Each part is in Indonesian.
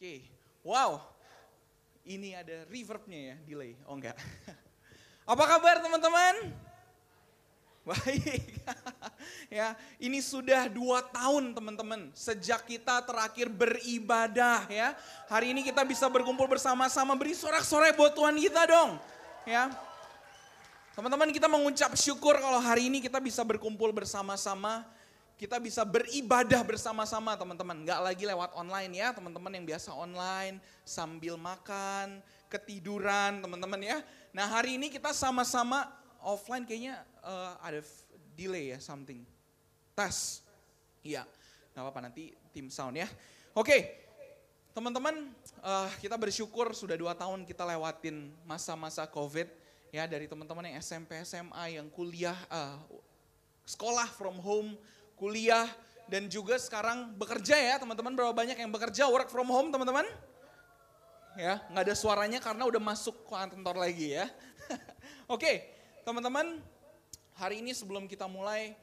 Oke, wow. Ini ada reverbnya ya, delay. Oh enggak. Apa kabar teman-teman? Baik. ya, ini sudah dua tahun teman-teman sejak kita terakhir beribadah ya. Hari ini kita bisa berkumpul bersama-sama beri sorak-sorai buat Tuhan kita dong. Ya. Teman-teman kita mengucap syukur kalau hari ini kita bisa berkumpul bersama-sama kita bisa beribadah bersama-sama teman-teman. Nggak lagi lewat online ya teman-teman yang biasa online sambil makan, ketiduran teman-teman ya. Nah hari ini kita sama-sama offline kayaknya uh, ada delay ya something. Tes. Iya, nggak apa-apa nanti tim sound ya. Oke, teman-teman uh, kita bersyukur sudah dua tahun kita lewatin masa-masa COVID ya dari teman-teman yang SMP, SMA, yang kuliah, uh, sekolah from home, kuliah, dan juga sekarang bekerja ya teman-teman. Berapa banyak yang bekerja work from home teman-teman? Ya, nggak ada suaranya karena udah masuk kantor lagi ya. Oke, teman-teman, hari ini sebelum kita mulai,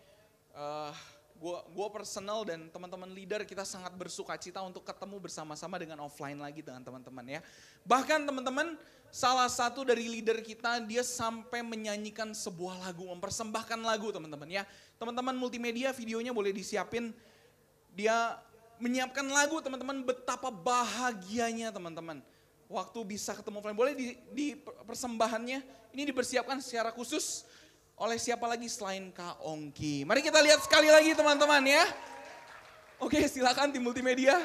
uh, gua gua personal dan teman-teman leader kita sangat bersuka cita untuk ketemu bersama-sama dengan offline lagi dengan teman-teman ya. Bahkan teman-teman salah satu dari leader kita dia sampai menyanyikan sebuah lagu, mempersembahkan lagu teman-teman ya. Teman-teman multimedia videonya boleh disiapin. Dia menyiapkan lagu teman-teman betapa bahagianya teman-teman. Waktu bisa ketemu offline, boleh di, di persembahannya ini dipersiapkan secara khusus oleh siapa lagi selain Kak Ongki. Mari kita lihat sekali lagi teman-teman ya. Oke silakan tim multimedia.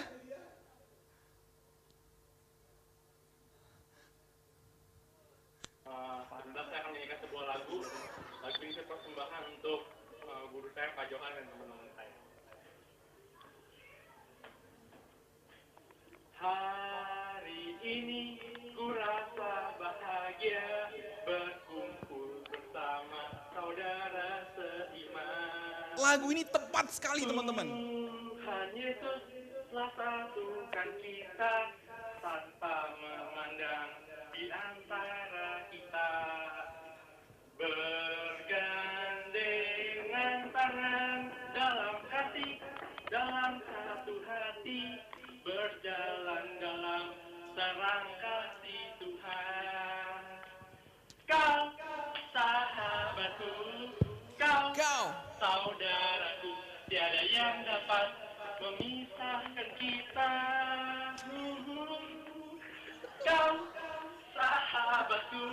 Hari ini ku rasa bahagia berkumpul bersama saudara seiman. Lagu ini tepat sekali teman-teman. Tuhan Yesus telah satukan kita kita. Kau sahabatku,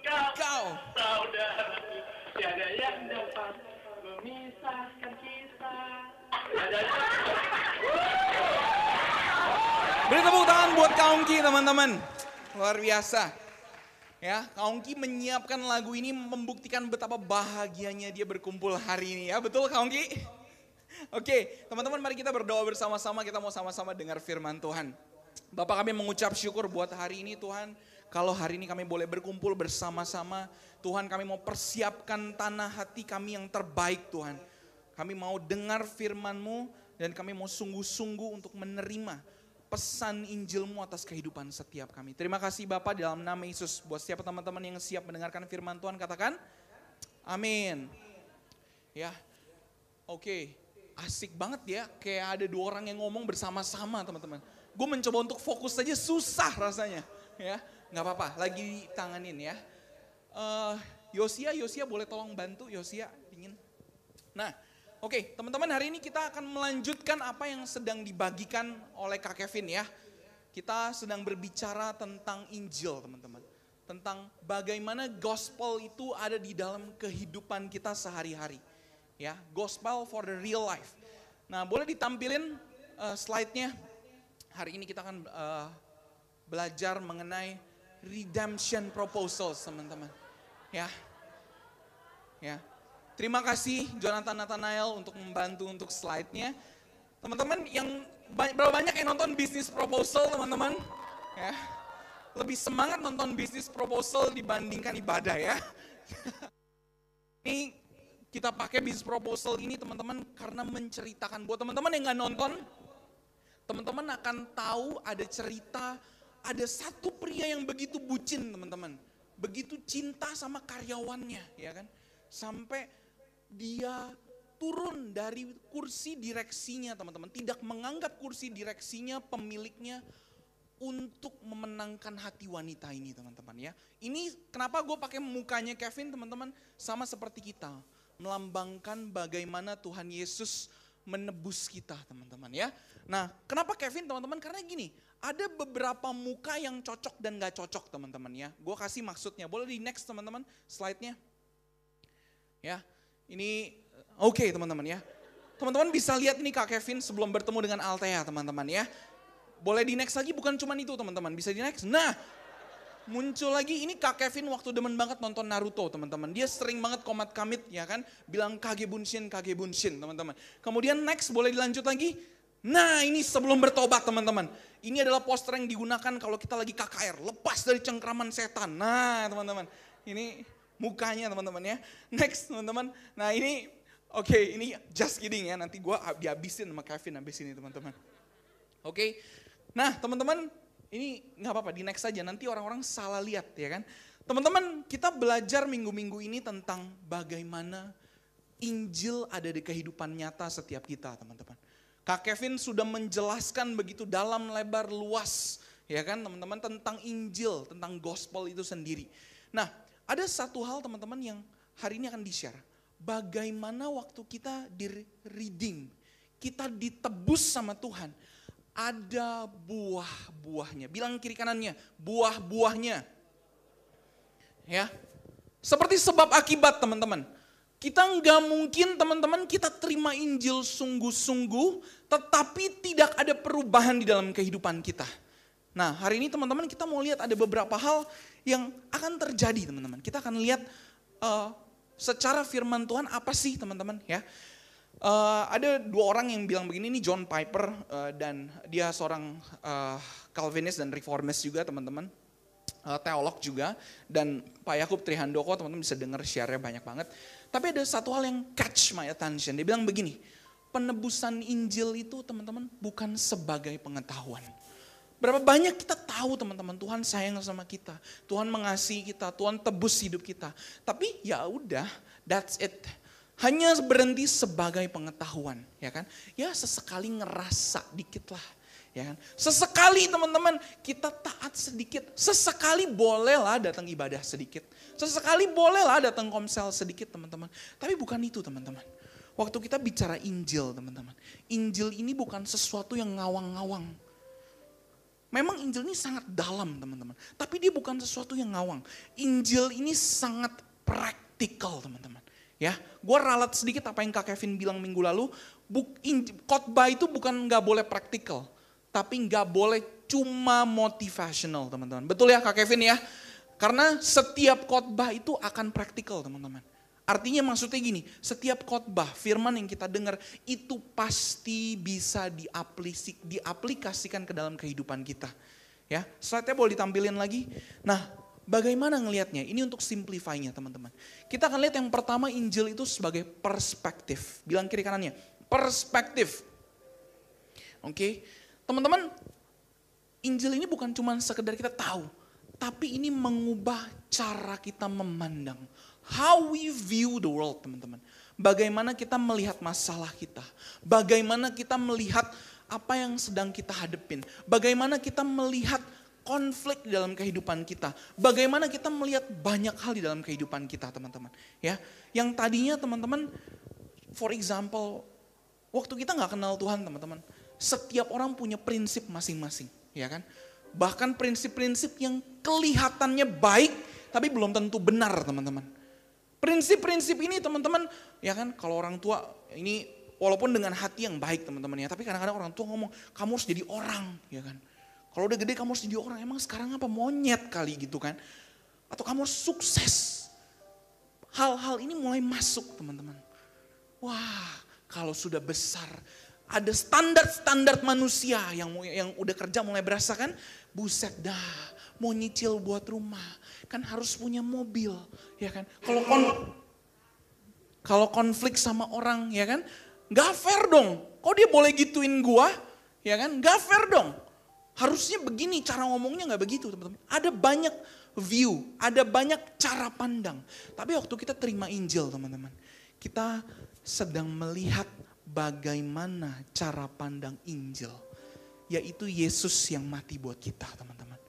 kau, Kau. saudaraku, tiada yang dapat memisahkan kita. Tiada yang Beri tepuk tangan buat Kaungki teman-teman. Luar biasa. Ya, Kaungki menyiapkan lagu ini membuktikan betapa bahagianya dia berkumpul hari ini ya. Betul Kaungki? Oke, teman-teman mari kita berdoa bersama-sama. Kita mau sama-sama dengar firman Tuhan. Bapak kami mengucap syukur buat hari ini Tuhan. Kalau hari ini kami boleh berkumpul bersama-sama. Tuhan kami mau persiapkan tanah hati kami yang terbaik Tuhan. Kami mau dengar firman-Mu dan kami mau sungguh-sungguh untuk menerima pesan Injilmu atas kehidupan setiap kami. Terima kasih Bapak dalam nama Yesus. Buat setiap teman-teman yang siap mendengarkan firman Tuhan katakan, amin. Ya, oke. Asik banget ya, kayak ada dua orang yang ngomong bersama-sama teman-teman. Gue mencoba untuk fokus saja susah rasanya. Ya, nggak apa-apa, lagi tanganin ya. Eh, Yosia, Yosia boleh tolong bantu Yosia, dingin. Nah, Oke, teman-teman hari ini kita akan melanjutkan apa yang sedang dibagikan oleh Kak Kevin ya. Kita sedang berbicara tentang Injil, teman-teman. Tentang bagaimana gospel itu ada di dalam kehidupan kita sehari-hari. Ya, gospel for the real life. Nah, boleh ditampilin uh, slide-nya. Hari ini kita akan uh, belajar mengenai redemption proposals, teman-teman. Ya. Ya, Terima kasih Jonathan Nathanael untuk membantu untuk slide-nya. Teman-teman yang berapa banyak yang nonton bisnis proposal teman-teman? Ya. Lebih semangat nonton bisnis proposal dibandingkan ibadah ya. ini kita pakai bisnis proposal ini teman-teman karena menceritakan buat teman-teman yang nggak nonton, teman-teman akan tahu ada cerita ada satu pria yang begitu bucin teman-teman, begitu cinta sama karyawannya ya kan, sampai dia turun dari kursi direksinya teman-teman. Tidak menganggap kursi direksinya, pemiliknya untuk memenangkan hati wanita ini teman-teman ya. Ini kenapa gue pakai mukanya Kevin teman-teman sama seperti kita. Melambangkan bagaimana Tuhan Yesus menebus kita teman-teman ya. Nah kenapa Kevin teman-teman? Karena gini, ada beberapa muka yang cocok dan gak cocok teman-teman ya. Gue kasih maksudnya, boleh di next teman-teman slide-nya. Ya, ini oke okay, teman-teman ya. Teman-teman bisa lihat ini Kak Kevin sebelum bertemu dengan Altea teman-teman ya. Boleh di next lagi bukan cuma itu teman-teman, bisa di next. Nah, muncul lagi ini Kak Kevin waktu demen banget nonton Naruto teman-teman. Dia sering banget komat kamit ya kan, bilang kage bunshin, kage bunshin teman-teman. Kemudian next boleh dilanjut lagi. Nah ini sebelum bertobat teman-teman. Ini adalah poster yang digunakan kalau kita lagi KKR, lepas dari cengkraman setan. Nah teman-teman, ini mukanya teman-teman ya. Next teman-teman, nah ini oke okay, ini just kidding ya, nanti gue dihabisin sama Kevin habis ini teman-teman. Oke, okay. Nah teman-teman ini nggak apa-apa di next saja nanti orang-orang salah lihat ya kan. Teman-teman kita belajar minggu-minggu ini tentang bagaimana Injil ada di kehidupan nyata setiap kita teman-teman. Kak Kevin sudah menjelaskan begitu dalam lebar luas ya kan teman-teman tentang Injil, tentang gospel itu sendiri. Nah ada satu hal teman-teman yang hari ini akan di-share. Bagaimana waktu kita di reading, kita ditebus sama Tuhan ada buah-buahnya. Bilang kiri kanannya, buah-buahnya. Ya. Seperti sebab akibat teman-teman. Kita nggak mungkin teman-teman kita terima Injil sungguh-sungguh, tetapi tidak ada perubahan di dalam kehidupan kita. Nah hari ini teman-teman kita mau lihat ada beberapa hal yang akan terjadi teman-teman. Kita akan lihat uh, secara firman Tuhan apa sih teman-teman ya. Uh, ada dua orang yang bilang begini, ini John Piper uh, dan dia seorang uh, Calvinis dan Reformist juga teman-teman. Uh, teolog juga dan Pak Yakub Trihandoko teman-teman bisa dengar share-nya banyak banget. Tapi ada satu hal yang catch my attention. Dia bilang begini, penebusan Injil itu teman-teman bukan sebagai pengetahuan. Berapa banyak kita tahu teman-teman Tuhan sayang sama kita, Tuhan mengasihi kita, Tuhan tebus hidup kita. Tapi ya udah, that's it hanya berhenti sebagai pengetahuan, ya kan? Ya sesekali ngerasa dikit lah, ya kan? Sesekali teman-teman kita taat sedikit, sesekali bolehlah datang ibadah sedikit, sesekali bolehlah datang komsel sedikit teman-teman. Tapi bukan itu teman-teman. Waktu kita bicara Injil teman-teman, Injil ini bukan sesuatu yang ngawang-ngawang. Memang Injil ini sangat dalam teman-teman, tapi dia bukan sesuatu yang ngawang. Injil ini sangat praktikal teman-teman. Ya, gue ralat sedikit apa yang Kak Kevin bilang minggu lalu. Khotbah itu bukan nggak boleh praktikal, tapi nggak boleh cuma motivational teman-teman. Betul ya Kak Kevin ya? Karena setiap khotbah itu akan praktikal teman-teman. Artinya maksudnya gini, setiap khotbah, firman yang kita dengar itu pasti bisa diaplikasikan ke dalam kehidupan kita. Ya, slide-nya boleh ditampilin lagi. Nah, Bagaimana ngelihatnya? Ini untuk simplify-nya teman-teman. Kita akan lihat yang pertama Injil itu sebagai perspektif. Bilang kiri kanannya, perspektif. Oke, okay? teman-teman, Injil ini bukan cuma sekedar kita tahu, tapi ini mengubah cara kita memandang. How we view the world, teman-teman. Bagaimana kita melihat masalah kita. Bagaimana kita melihat apa yang sedang kita hadepin. Bagaimana kita melihat konflik di dalam kehidupan kita. Bagaimana kita melihat banyak hal di dalam kehidupan kita, teman-teman. Ya, yang tadinya teman-teman, for example, waktu kita nggak kenal Tuhan, teman-teman, setiap orang punya prinsip masing-masing, ya kan? Bahkan prinsip-prinsip yang kelihatannya baik, tapi belum tentu benar, teman-teman. Prinsip-prinsip ini, teman-teman, ya kan? Kalau orang tua ini walaupun dengan hati yang baik, teman-teman ya, tapi kadang-kadang orang tua ngomong, kamu harus jadi orang, ya kan? Kalau udah gede kamu harus jadi orang, emang sekarang apa monyet kali gitu kan. Atau kamu harus sukses. Hal-hal ini mulai masuk teman-teman. Wah kalau sudah besar, ada standar-standar manusia yang yang udah kerja mulai berasa kan. Buset dah, mau nyicil buat rumah. Kan harus punya mobil, ya kan. Kalau kon kalau konflik sama orang, ya kan. Gak fair dong. Kok dia boleh gituin gua? Ya kan, gak fair dong. Harusnya begini cara ngomongnya nggak begitu teman-teman. Ada banyak view, ada banyak cara pandang. Tapi waktu kita terima Injil teman-teman, kita sedang melihat bagaimana cara pandang Injil yaitu Yesus yang mati buat kita teman-teman.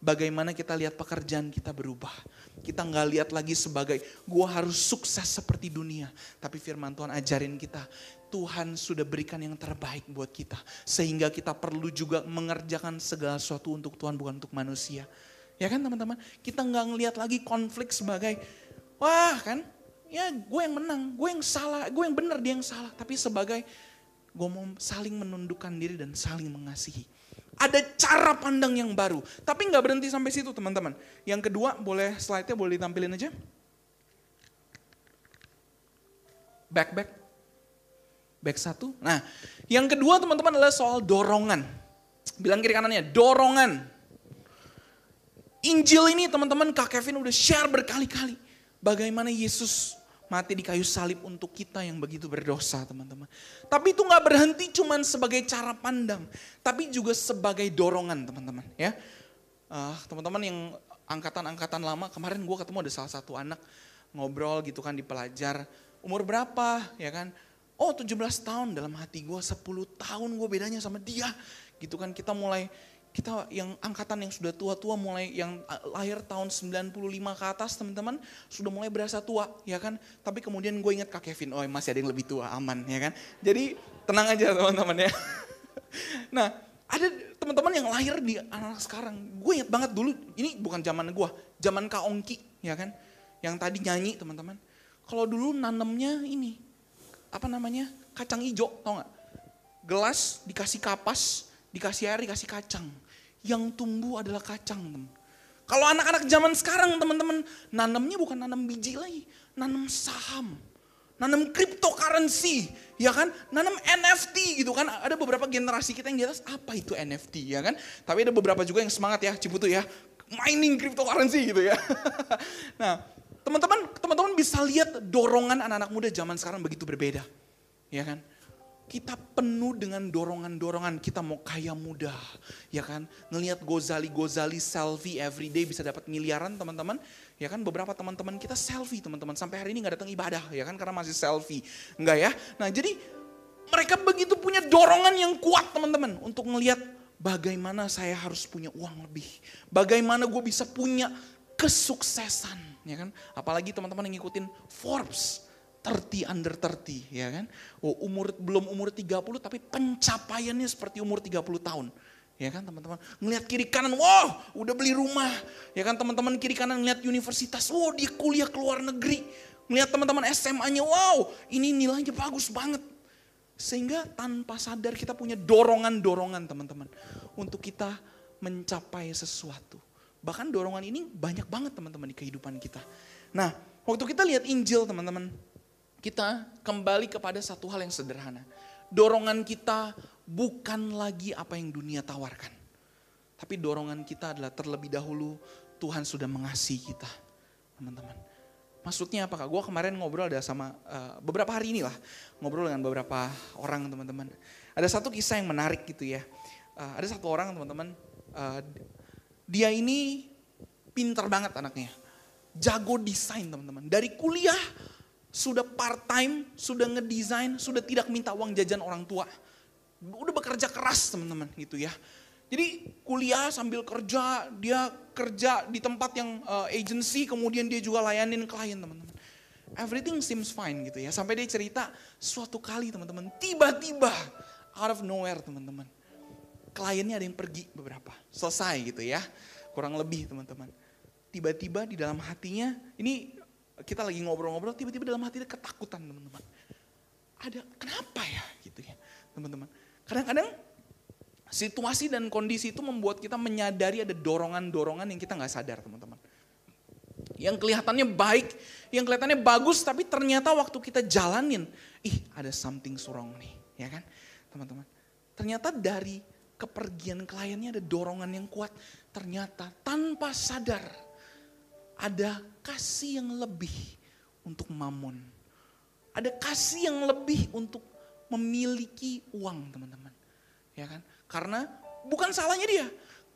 Bagaimana kita lihat pekerjaan kita berubah. Kita nggak lihat lagi sebagai gua harus sukses seperti dunia. Tapi firman Tuhan ajarin kita, Tuhan sudah berikan yang terbaik buat kita. Sehingga kita perlu juga mengerjakan segala sesuatu untuk Tuhan bukan untuk manusia. Ya kan teman-teman? Kita nggak ngelihat lagi konflik sebagai, wah kan, ya gue yang menang, gue yang salah, gue yang benar, dia yang salah. Tapi sebagai gue mau saling menundukkan diri dan saling mengasihi. Ada cara pandang yang baru. Tapi nggak berhenti sampai situ teman-teman. Yang kedua, boleh slide-nya boleh ditampilin aja. Back, back. Back satu. Nah, yang kedua teman-teman adalah soal dorongan. Bilang kiri kanannya, dorongan. Injil ini teman-teman Kak Kevin udah share berkali-kali. Bagaimana Yesus mati di kayu salib untuk kita yang begitu berdosa teman-teman. Tapi itu nggak berhenti cuman sebagai cara pandang, tapi juga sebagai dorongan teman-teman ya. Uh, teman-teman yang angkatan-angkatan lama kemarin gue ketemu ada salah satu anak ngobrol gitu kan di pelajar umur berapa ya kan oh 17 tahun dalam hati gue 10 tahun gue bedanya sama dia gitu kan kita mulai kita yang angkatan yang sudah tua-tua mulai yang lahir tahun 95 ke atas teman-teman sudah mulai berasa tua ya kan. Tapi kemudian gue ingat Kak Kevin, oh masih ada yang lebih tua aman ya kan. Jadi tenang aja teman-teman ya. Nah ada teman-teman yang lahir di anak sekarang. Gue ingat banget dulu, ini bukan zaman gue, zaman Kak Ongki ya kan. Yang tadi nyanyi teman-teman. Kalau dulu nanemnya ini, apa namanya, kacang hijau tau gak? Gelas dikasih kapas, dikasih air, dikasih kacang yang tumbuh adalah kacang. Teman. Kalau anak-anak zaman sekarang teman-teman, nanamnya bukan nanam biji lagi, nanam saham. Nanam cryptocurrency, ya kan? Nanam NFT gitu kan. Ada beberapa generasi kita yang di atas, apa itu NFT ya kan? Tapi ada beberapa juga yang semangat ya, Ciputu ya. Mining cryptocurrency gitu ya. nah, teman-teman teman-teman bisa lihat dorongan anak-anak muda zaman sekarang begitu berbeda. Ya kan? kita penuh dengan dorongan-dorongan kita mau kaya muda ya kan? Ngelihat gozali-gozali selfie everyday bisa dapat miliaran teman-teman ya kan? Beberapa teman-teman kita selfie teman-teman. Sampai hari ini nggak datang ibadah ya kan? Karena masih selfie enggak ya? Nah jadi mereka begitu punya dorongan yang kuat teman-teman untuk ngelihat bagaimana saya harus punya uang lebih bagaimana gue bisa punya kesuksesan ya kan apalagi teman-teman yang ngikutin Forbes 30 under 30 ya kan. Oh, umur belum umur 30 tapi pencapaiannya seperti umur 30 tahun. Ya kan teman-teman, ngelihat kiri kanan, wow udah beli rumah. Ya kan teman-teman kiri kanan ngelihat universitas, wow dia kuliah ke luar negeri. Ngelihat teman-teman SMA-nya, wow ini nilainya bagus banget. Sehingga tanpa sadar kita punya dorongan-dorongan teman-teman. Untuk kita mencapai sesuatu. Bahkan dorongan ini banyak banget teman-teman di kehidupan kita. Nah waktu kita lihat Injil teman-teman, kita kembali kepada satu hal yang sederhana. Dorongan kita bukan lagi apa yang dunia tawarkan. Tapi dorongan kita adalah terlebih dahulu Tuhan sudah mengasihi kita. Teman-teman. Maksudnya apakah? Gue kemarin ngobrol ada sama uh, beberapa hari inilah. Ngobrol dengan beberapa orang teman-teman. Ada satu kisah yang menarik gitu ya. Uh, ada satu orang teman-teman. Uh, dia ini pinter banget anaknya. Jago desain teman-teman. Dari kuliah sudah part time, sudah ngedesain, sudah tidak minta uang jajan orang tua. Udah bekerja keras teman-teman gitu ya. Jadi kuliah sambil kerja, dia kerja di tempat yang uh, agency, kemudian dia juga layanin klien teman-teman. Everything seems fine gitu ya. Sampai dia cerita suatu kali teman-teman, tiba-tiba out of nowhere teman-teman. Kliennya ada yang pergi beberapa, selesai gitu ya. Kurang lebih teman-teman. Tiba-tiba di dalam hatinya, ini kita lagi ngobrol-ngobrol, tiba-tiba dalam hati ada ketakutan teman-teman. Ada, kenapa ya gitu ya teman-teman. Kadang-kadang situasi dan kondisi itu membuat kita menyadari ada dorongan-dorongan yang kita nggak sadar teman-teman. Yang kelihatannya baik, yang kelihatannya bagus, tapi ternyata waktu kita jalanin, ih ada something wrong nih, ya kan teman-teman. Ternyata dari kepergian kliennya ada dorongan yang kuat. Ternyata tanpa sadar ada kasih yang lebih untuk mamon. Ada kasih yang lebih untuk memiliki uang teman-teman. Ya kan? Karena bukan salahnya dia.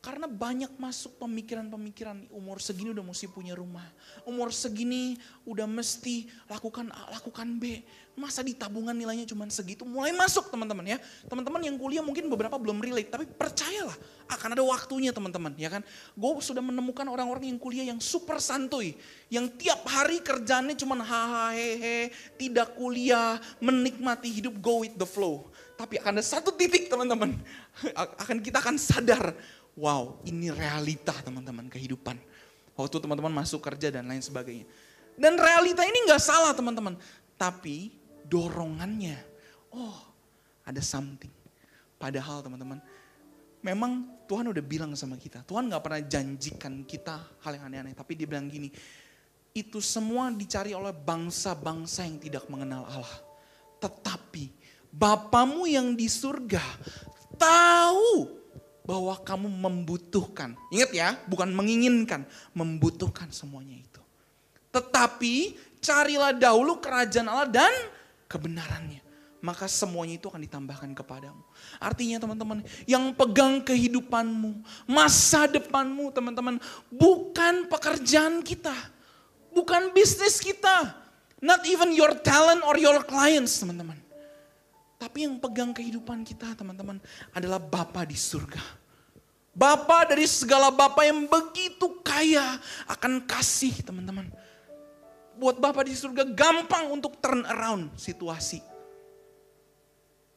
Karena banyak masuk pemikiran-pemikiran umur segini udah mesti punya rumah. Umur segini udah mesti lakukan A, lakukan B. Masa di tabungan nilainya cuma segitu. Mulai masuk teman-teman ya. Teman-teman yang kuliah mungkin beberapa belum relate. Tapi percayalah akan ada waktunya teman-teman ya kan. Gue sudah menemukan orang-orang yang kuliah yang super santuy. Yang tiap hari kerjanya cuma hahaha hehe. Tidak kuliah, menikmati hidup, go with the flow. Tapi akan ada satu titik teman-teman. Akan kita akan sadar wow ini realita teman-teman kehidupan. Waktu teman-teman masuk kerja dan lain sebagainya. Dan realita ini nggak salah teman-teman. Tapi dorongannya, oh ada something. Padahal teman-teman, memang Tuhan udah bilang sama kita. Tuhan nggak pernah janjikan kita hal yang aneh-aneh. Tapi dia bilang gini, itu semua dicari oleh bangsa-bangsa yang tidak mengenal Allah. Tetapi Bapamu yang di surga tahu bahwa kamu membutuhkan. Ingat ya, bukan menginginkan, membutuhkan semuanya itu. Tetapi carilah dahulu kerajaan Allah dan kebenarannya. Maka semuanya itu akan ditambahkan kepadamu. Artinya teman-teman, yang pegang kehidupanmu, masa depanmu teman-teman, bukan pekerjaan kita. Bukan bisnis kita. Not even your talent or your clients teman-teman. Tapi yang pegang kehidupan kita teman-teman adalah Bapa di surga. Bapa dari segala Bapa yang begitu kaya akan kasih teman-teman. Buat Bapa di surga gampang untuk turn around situasi.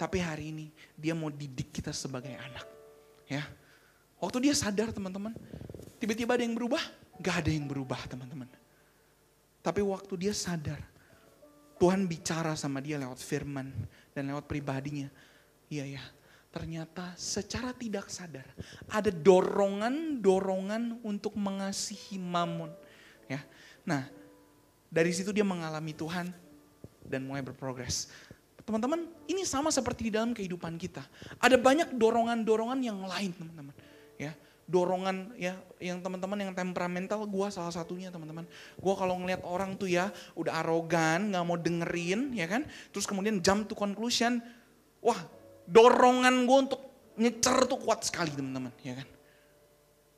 Tapi hari ini dia mau didik kita sebagai anak. Ya, Waktu dia sadar teman-teman, tiba-tiba ada yang berubah? Gak ada yang berubah teman-teman. Tapi waktu dia sadar, Tuhan bicara sama dia lewat firman dan lewat pribadinya. Iya ya, ternyata secara tidak sadar ada dorongan-dorongan untuk mengasihi Mamun. Ya, nah dari situ dia mengalami Tuhan dan mulai berprogres. Teman-teman, ini sama seperti di dalam kehidupan kita. Ada banyak dorongan-dorongan yang lain, teman-teman. Ya, dorongan ya yang teman-teman yang temperamental gue salah satunya teman-teman. Gue kalau ngeliat orang tuh ya udah arogan nggak mau dengerin ya kan? Terus kemudian jump to conclusion wah dorongan gue untuk nyecer tuh kuat sekali teman-teman ya kan?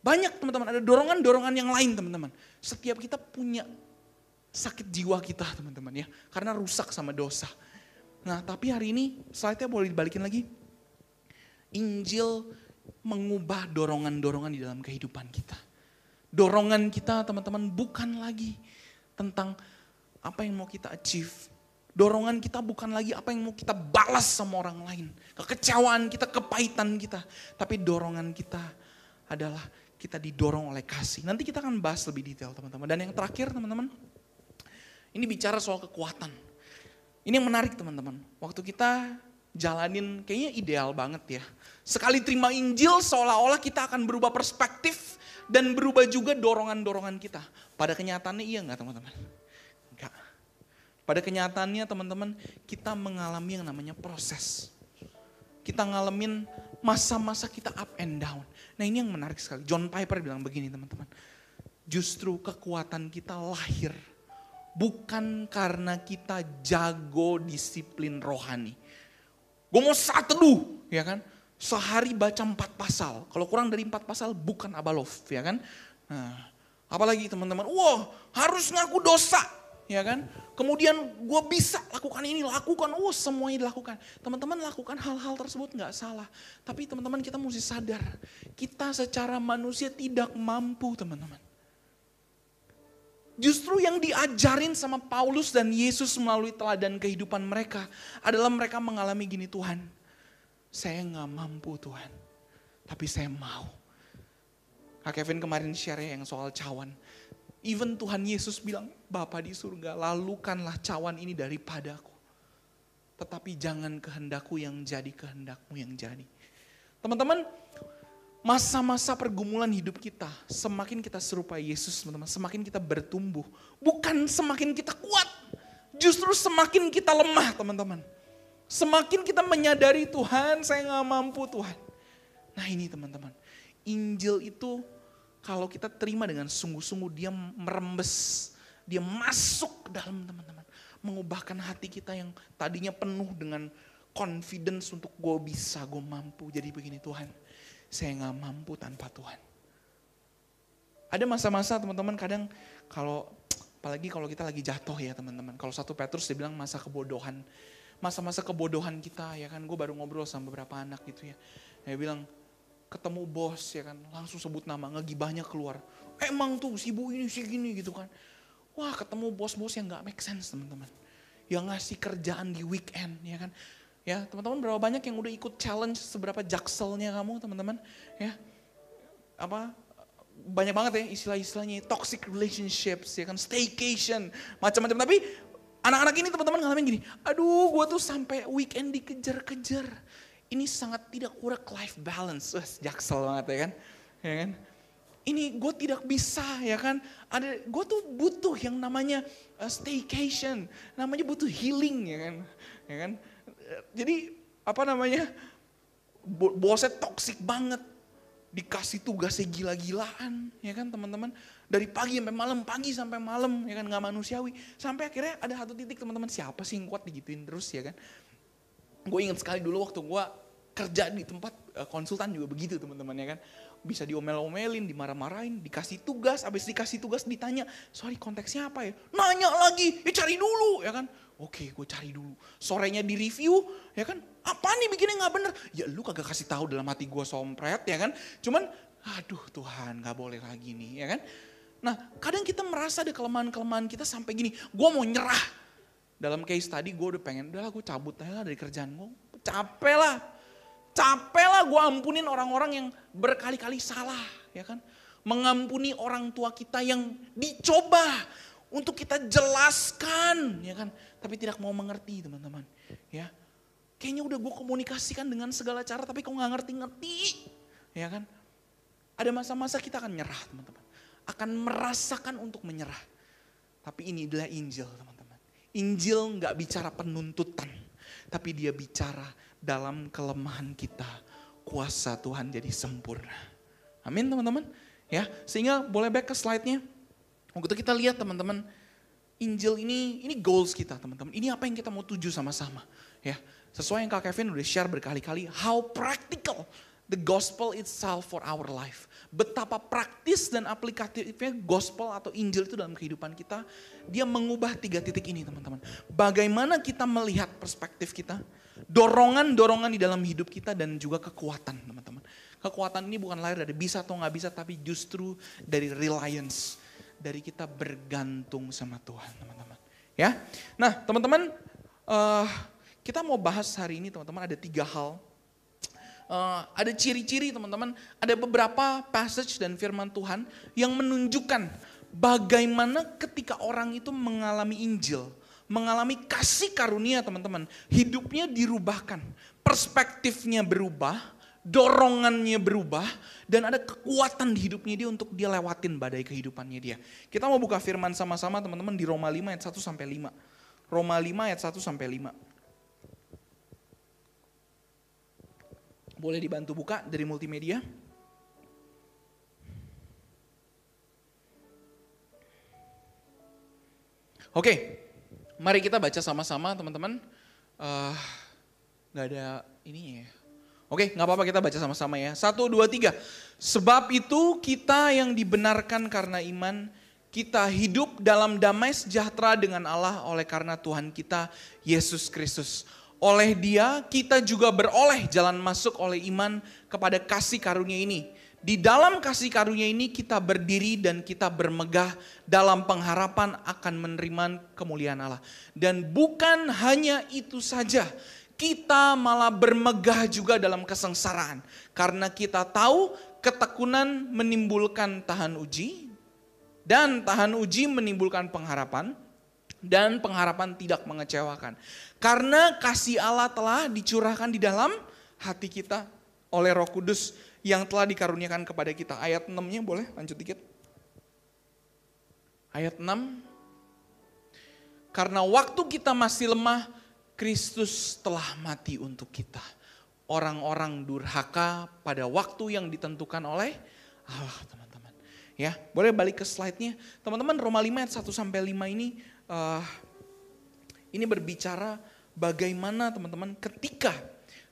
Banyak teman-teman ada dorongan-dorongan yang lain teman-teman. Setiap kita punya sakit jiwa kita teman-teman ya karena rusak sama dosa. Nah tapi hari ini slide-nya boleh dibalikin lagi. Injil mengubah dorongan-dorongan di dalam kehidupan kita. Dorongan kita teman-teman bukan lagi tentang apa yang mau kita achieve. Dorongan kita bukan lagi apa yang mau kita balas sama orang lain. Kekecewaan kita, kepahitan kita. Tapi dorongan kita adalah kita didorong oleh kasih. Nanti kita akan bahas lebih detail teman-teman. Dan yang terakhir teman-teman, ini bicara soal kekuatan. Ini yang menarik teman-teman. Waktu kita jalanin kayaknya ideal banget ya. Sekali terima Injil seolah-olah kita akan berubah perspektif dan berubah juga dorongan-dorongan kita. Pada kenyataannya iya nggak teman-teman? Enggak. Pada kenyataannya teman-teman kita mengalami yang namanya proses. Kita ngalamin masa-masa kita up and down. Nah ini yang menarik sekali. John Piper bilang begini teman-teman. Justru kekuatan kita lahir bukan karena kita jago disiplin rohani Gue mau saat teduh, ya kan? Sehari baca empat pasal. Kalau kurang dari empat pasal bukan abalov, ya kan? Nah, apalagi teman-teman, wah harus ngaku dosa, ya kan? Kemudian gue bisa lakukan ini, lakukan, oh semuanya dilakukan. Teman-teman lakukan hal-hal tersebut nggak salah. Tapi teman-teman kita mesti sadar, kita secara manusia tidak mampu teman-teman. Justru yang diajarin sama Paulus dan Yesus melalui teladan kehidupan mereka adalah mereka mengalami gini Tuhan. Saya nggak mampu Tuhan, tapi saya mau. Kak Kevin kemarin share yang soal cawan. Even Tuhan Yesus bilang, Bapa di surga, lalukanlah cawan ini daripadaku. Tetapi jangan kehendakku yang jadi, kehendakmu yang jadi. Teman-teman, masa-masa pergumulan hidup kita, semakin kita serupa Yesus, teman-teman, semakin kita bertumbuh. Bukan semakin kita kuat, justru semakin kita lemah, teman-teman. Semakin kita menyadari Tuhan, saya nggak mampu Tuhan. Nah ini teman-teman, Injil itu kalau kita terima dengan sungguh-sungguh dia merembes, dia masuk dalam teman-teman. Mengubahkan hati kita yang tadinya penuh dengan confidence untuk gue bisa, gue mampu. Jadi begini Tuhan, saya nggak mampu tanpa Tuhan. Ada masa-masa teman-teman kadang kalau apalagi kalau kita lagi jatuh ya teman-teman. Kalau satu Petrus dia bilang masa kebodohan. Masa-masa kebodohan kita ya kan. Gue baru ngobrol sama beberapa anak gitu ya. Dia bilang ketemu bos ya kan. Langsung sebut nama ngegibahnya keluar. Emang tuh si bu ini si gini gitu kan. Wah ketemu bos-bos yang gak make sense teman-teman. Yang ngasih kerjaan di weekend ya kan. Ya teman-teman berapa banyak yang udah ikut challenge seberapa jakselnya kamu teman-teman. Ya apa banyak banget ya istilah-istilahnya toxic relationships ya kan? Staycation macam-macam. Tapi anak-anak ini teman-teman ngalamin gini aduh gue tuh sampai weekend dikejar-kejar. Ini sangat tidak work life balance. Wah, jaksel banget ya kan? Ya kan? Ini gue tidak bisa ya kan? Ada gue tuh butuh yang namanya uh, staycation namanya butuh healing ya kan? Ya kan jadi apa namanya bosnya toxic banget dikasih tugasnya gila-gilaan, ya kan teman-teman. Dari pagi sampai malam, pagi sampai malam, ya kan nggak manusiawi. Sampai akhirnya ada satu titik teman-teman siapa sih yang kuat digituin terus ya kan. Gue ingat sekali dulu waktu gue kerja di tempat eh, konsultan juga begitu teman-teman ya kan. Bisa diomel-omelin, dimarah-marahin, dikasih tugas, habis dikasih tugas ditanya, sorry konteksnya apa ya? Nanya lagi, ya cari dulu ya kan. Oke, gue cari dulu. Sorenya di review, ya kan? Apa nih bikinnya nggak bener? Ya lu kagak kasih tahu dalam hati gue sompret, ya kan? Cuman, aduh Tuhan, nggak boleh lagi nih, ya kan? Nah, kadang kita merasa ada kelemahan-kelemahan kita sampai gini, gue mau nyerah. Dalam case tadi gue udah pengen, udah gue cabut aja lah dari kerjaan gue. Capek lah, capek lah gue ampunin orang-orang yang berkali-kali salah, ya kan? Mengampuni orang tua kita yang dicoba, untuk kita jelaskan, ya kan? Tapi tidak mau mengerti, teman-teman. Ya, kayaknya udah gue komunikasikan dengan segala cara, tapi kok nggak ngerti-ngerti, ya kan? Ada masa-masa kita akan nyerah, teman-teman. Akan merasakan untuk menyerah. Tapi ini adalah Injil, teman-teman. Injil nggak bicara penuntutan, tapi dia bicara dalam kelemahan kita. Kuasa Tuhan jadi sempurna. Amin, teman-teman. Ya, sehingga boleh back ke slide-nya. Waktu kita lihat teman-teman, Injil ini ini goals kita teman-teman. Ini apa yang kita mau tuju sama-sama. Ya, sesuai yang Kak Kevin udah share berkali-kali, how practical the gospel itself for our life. Betapa praktis dan aplikatifnya gospel atau Injil itu dalam kehidupan kita. Dia mengubah tiga titik ini teman-teman. Bagaimana kita melihat perspektif kita, dorongan-dorongan di dalam hidup kita dan juga kekuatan teman-teman. Kekuatan ini bukan lahir dari bisa atau nggak bisa, tapi justru dari reliance dari kita bergantung sama Tuhan, teman-teman. Ya, nah teman-teman, uh, kita mau bahas hari ini teman-teman ada tiga hal. Uh, ada ciri-ciri teman-teman, ada beberapa passage dan firman Tuhan yang menunjukkan bagaimana ketika orang itu mengalami Injil, mengalami kasih karunia teman-teman, hidupnya dirubahkan, perspektifnya berubah, dorongannya berubah dan ada kekuatan di hidupnya dia untuk dia lewatin badai kehidupannya dia. Kita mau buka firman sama-sama teman-teman di Roma 5 ayat 1 sampai 5. Roma 5 ayat 1 sampai 5. Boleh dibantu buka dari multimedia? Oke, mari kita baca sama-sama teman-teman. Uh, gak ada ininya ya. Oke, nggak apa-apa kita baca sama-sama ya. Satu, dua, tiga. Sebab itu kita yang dibenarkan karena iman, kita hidup dalam damai sejahtera dengan Allah oleh karena Tuhan kita, Yesus Kristus. Oleh dia kita juga beroleh jalan masuk oleh iman kepada kasih karunia ini. Di dalam kasih karunia ini kita berdiri dan kita bermegah dalam pengharapan akan menerima kemuliaan Allah. Dan bukan hanya itu saja, kita malah bermegah juga dalam kesengsaraan. Karena kita tahu ketekunan menimbulkan tahan uji, dan tahan uji menimbulkan pengharapan, dan pengharapan tidak mengecewakan. Karena kasih Allah telah dicurahkan di dalam hati kita oleh roh kudus yang telah dikaruniakan kepada kita. Ayat 6-nya boleh lanjut dikit. Ayat 6. Karena waktu kita masih lemah, Kristus telah mati untuk kita. Orang-orang durhaka pada waktu yang ditentukan oleh Allah, teman-teman. Ya, boleh balik ke slide-nya. Teman-teman, Roma 5 ayat 1 sampai 5 ini uh, ini berbicara bagaimana teman-teman ketika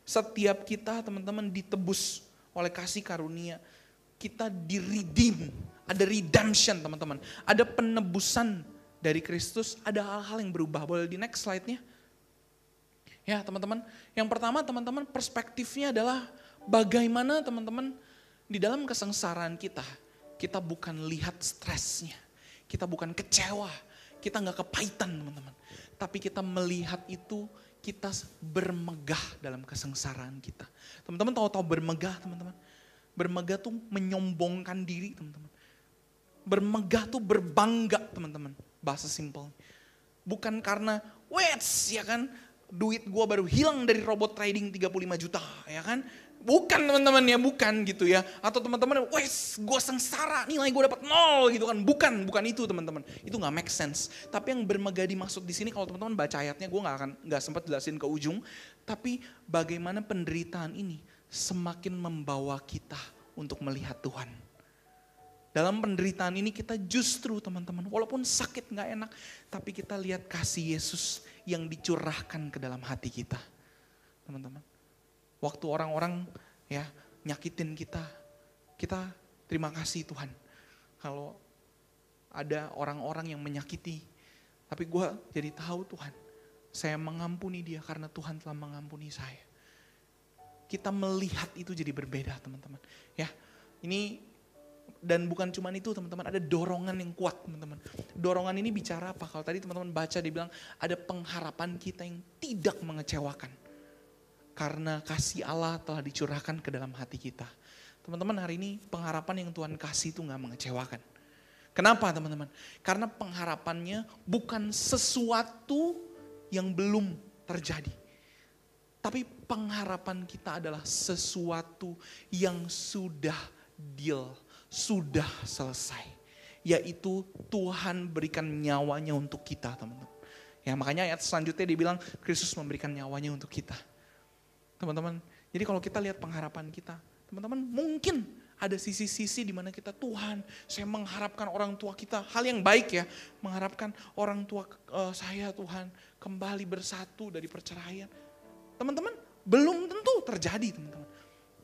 setiap kita teman-teman ditebus oleh kasih karunia kita di redeem, ada redemption teman-teman, ada penebusan dari Kristus, ada hal-hal yang berubah. Boleh di next slide-nya? Ya teman-teman, yang pertama teman-teman perspektifnya adalah bagaimana teman-teman di dalam kesengsaraan kita, kita bukan lihat stresnya, kita bukan kecewa, kita nggak kepahitan teman-teman. Tapi kita melihat itu kita bermegah dalam kesengsaraan kita. Teman-teman tahu-tahu bermegah teman-teman. Bermegah tuh menyombongkan diri teman-teman. Bermegah tuh berbangga teman-teman. Bahasa simpel. Bukan karena, wets ya kan, duit gua baru hilang dari robot trading 35 juta ya kan. Bukan teman-teman ya, bukan gitu ya. Atau teman-teman, wes gue sengsara, nilai gue dapat nol gitu kan. Bukan, bukan itu teman-teman. Itu nggak make sense. Tapi yang bermegah dimaksud di sini kalau teman-teman baca ayatnya, gue nggak akan nggak sempat jelasin ke ujung. Tapi bagaimana penderitaan ini semakin membawa kita untuk melihat Tuhan. Dalam penderitaan ini kita justru teman-teman, walaupun sakit nggak enak, tapi kita lihat kasih Yesus yang dicurahkan ke dalam hati kita. Teman-teman. Waktu orang-orang ya nyakitin kita, kita terima kasih Tuhan. Kalau ada orang-orang yang menyakiti, tapi gue jadi tahu Tuhan, saya mengampuni dia karena Tuhan telah mengampuni saya. Kita melihat itu jadi berbeda teman-teman. Ya, ini dan bukan cuma itu teman-teman, ada dorongan yang kuat teman-teman. Dorongan ini bicara apa? Kalau tadi teman-teman baca dibilang ada pengharapan kita yang tidak mengecewakan. Karena kasih Allah telah dicurahkan ke dalam hati kita. Teman-teman hari ini pengharapan yang Tuhan kasih itu gak mengecewakan. Kenapa teman-teman? Karena pengharapannya bukan sesuatu yang belum terjadi. Tapi pengharapan kita adalah sesuatu yang sudah deal, sudah selesai. Yaitu Tuhan berikan nyawanya untuk kita teman-teman. Ya makanya ayat selanjutnya dibilang Kristus memberikan nyawanya untuk kita teman-teman. Jadi kalau kita lihat pengharapan kita, teman-teman mungkin ada sisi-sisi di mana kita Tuhan, saya mengharapkan orang tua kita hal yang baik ya, mengharapkan orang tua uh, saya Tuhan kembali bersatu dari perceraian. Teman-teman, belum tentu terjadi teman-teman.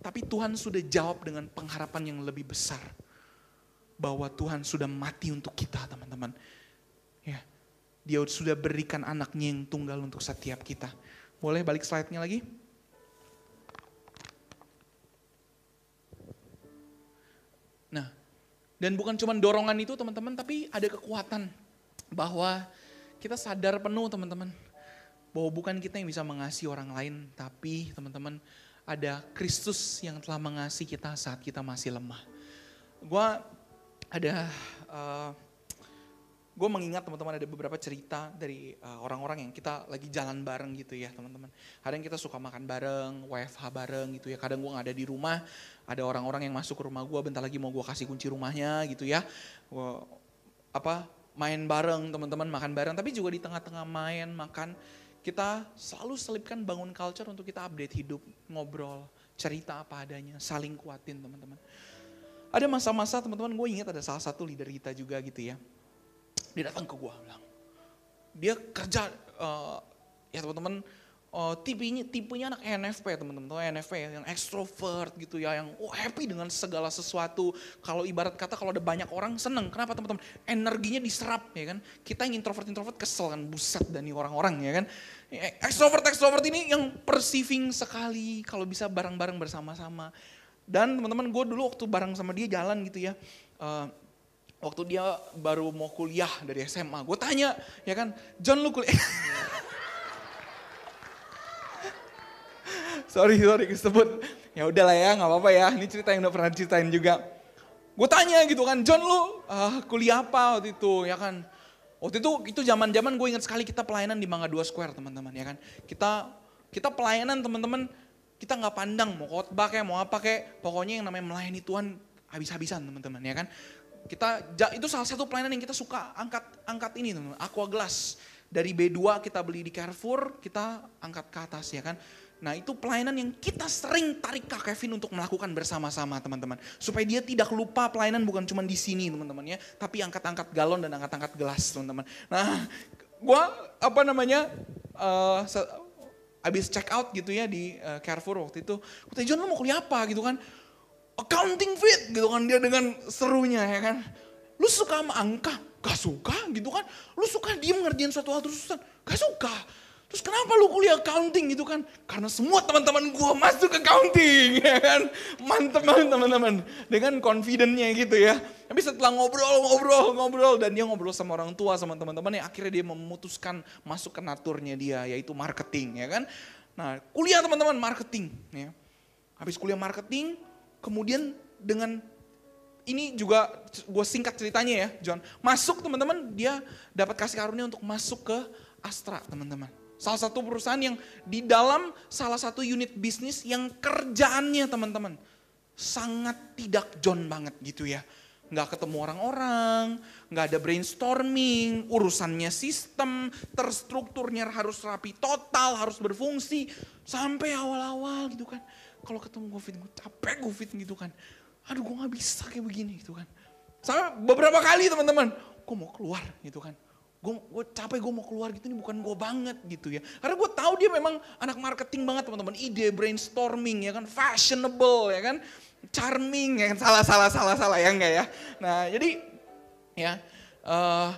Tapi Tuhan sudah jawab dengan pengharapan yang lebih besar. Bahwa Tuhan sudah mati untuk kita teman-teman. Ya, dia sudah berikan anaknya yang tunggal untuk setiap kita. Boleh balik slide-nya lagi? Nah, dan bukan cuma dorongan itu teman-teman, tapi ada kekuatan bahwa kita sadar penuh teman-teman. Bahwa bukan kita yang bisa mengasihi orang lain, tapi teman-teman ada Kristus yang telah mengasihi kita saat kita masih lemah. Gua ada uh, gue mengingat teman-teman ada beberapa cerita dari eh, orang-orang yang kita lagi jalan bareng gitu ya teman-teman. Kadang kita suka makan bareng, WFH bareng gitu ya. Kadang gue gak ada di rumah, ada orang-orang yang masuk ke rumah gue, bentar lagi mau gue kasih kunci rumahnya gitu ya. Gua, apa main bareng teman-teman, makan bareng. Tapi juga di tengah-tengah main, makan, kita selalu selipkan bangun culture untuk kita update hidup, ngobrol, cerita apa adanya, saling kuatin teman-teman. Ada masa-masa teman-teman gue ingat ada salah satu leader kita juga gitu ya dia datang ke gue bilang, dia kerja, uh, ya teman-teman, uh, tipenya, tipenya anak NFP teman-teman, tuh NFP yang extrovert gitu ya, yang oh, happy dengan segala sesuatu. Kalau ibarat kata kalau ada banyak orang seneng, kenapa teman-teman? Energinya diserap ya kan. Kita yang introvert-introvert kesel kan, buset dan orang-orang ya kan. Extrovert-extrovert ini yang perceiving sekali kalau bisa bareng-bareng bersama-sama. Dan teman-teman gue dulu waktu bareng sama dia jalan gitu ya, uh, waktu dia baru mau kuliah dari SMA, gue tanya, ya kan, John lu kuliah. sorry, sorry disebut. Ya udahlah ya, nggak apa-apa ya. Ini cerita yang udah pernah ceritain juga. Gue tanya gitu kan, John lu uh, kuliah apa waktu itu, ya kan? Waktu itu itu zaman-zaman gue ingat sekali kita pelayanan di Mangga Dua Square teman-teman, ya kan? Kita kita pelayanan teman-teman, kita nggak pandang mau khotbah kayak mau apa kayak, pokoknya yang namanya melayani Tuhan habis-habisan teman-teman, ya kan? Kita itu salah satu pelayanan yang kita suka angkat angkat ini teman Aqua Glass. Dari B2 kita beli di Carrefour, kita angkat ke atas ya kan. Nah itu pelayanan yang kita sering tarik Kak Kevin untuk melakukan bersama-sama teman-teman. Supaya dia tidak lupa pelayanan bukan cuma di sini teman-teman ya. Tapi angkat-angkat galon dan angkat-angkat gelas teman-teman. Nah gua apa namanya, uh, abis check out gitu ya di uh, Carrefour waktu itu. Gue John lu mau kuliah apa gitu kan. accounting fit gitu kan dia dengan serunya ya kan. Lu suka sama angka? Gak suka gitu kan. Lu suka diem ngerjain suatu hal terus Gak suka. Terus kenapa lu kuliah accounting gitu kan? Karena semua teman-teman gua masuk accounting ya kan. Mantep banget teman-teman. Dengan confidentnya gitu ya. Tapi setelah ngobrol, ngobrol, ngobrol. Dan dia ngobrol sama orang tua, sama teman-teman ya akhirnya dia memutuskan masuk ke naturnya dia yaitu marketing ya kan. Nah kuliah teman-teman marketing ya. Habis kuliah marketing kemudian dengan ini juga gue singkat ceritanya ya John. Masuk teman-teman dia dapat kasih karunia untuk masuk ke Astra teman-teman. Salah satu perusahaan yang di dalam salah satu unit bisnis yang kerjaannya teman-teman sangat tidak John banget gitu ya. Nggak ketemu orang-orang, nggak ada brainstorming, urusannya sistem, terstrukturnya harus rapi total, harus berfungsi. Sampai awal-awal gitu kan. Kalau ketemu COVID, gue capek COVID gitu kan. Aduh gue gak bisa kayak begini gitu kan. Sampai beberapa kali teman-teman, gue mau keluar gitu kan gue capek gue mau keluar gitu ini bukan gue banget gitu ya. Karena gue tahu dia memang anak marketing banget teman-teman. Ide brainstorming ya kan? Fashionable ya kan? Charming ya kan? Salah salah salah salah ya enggak ya? Nah jadi ya uh,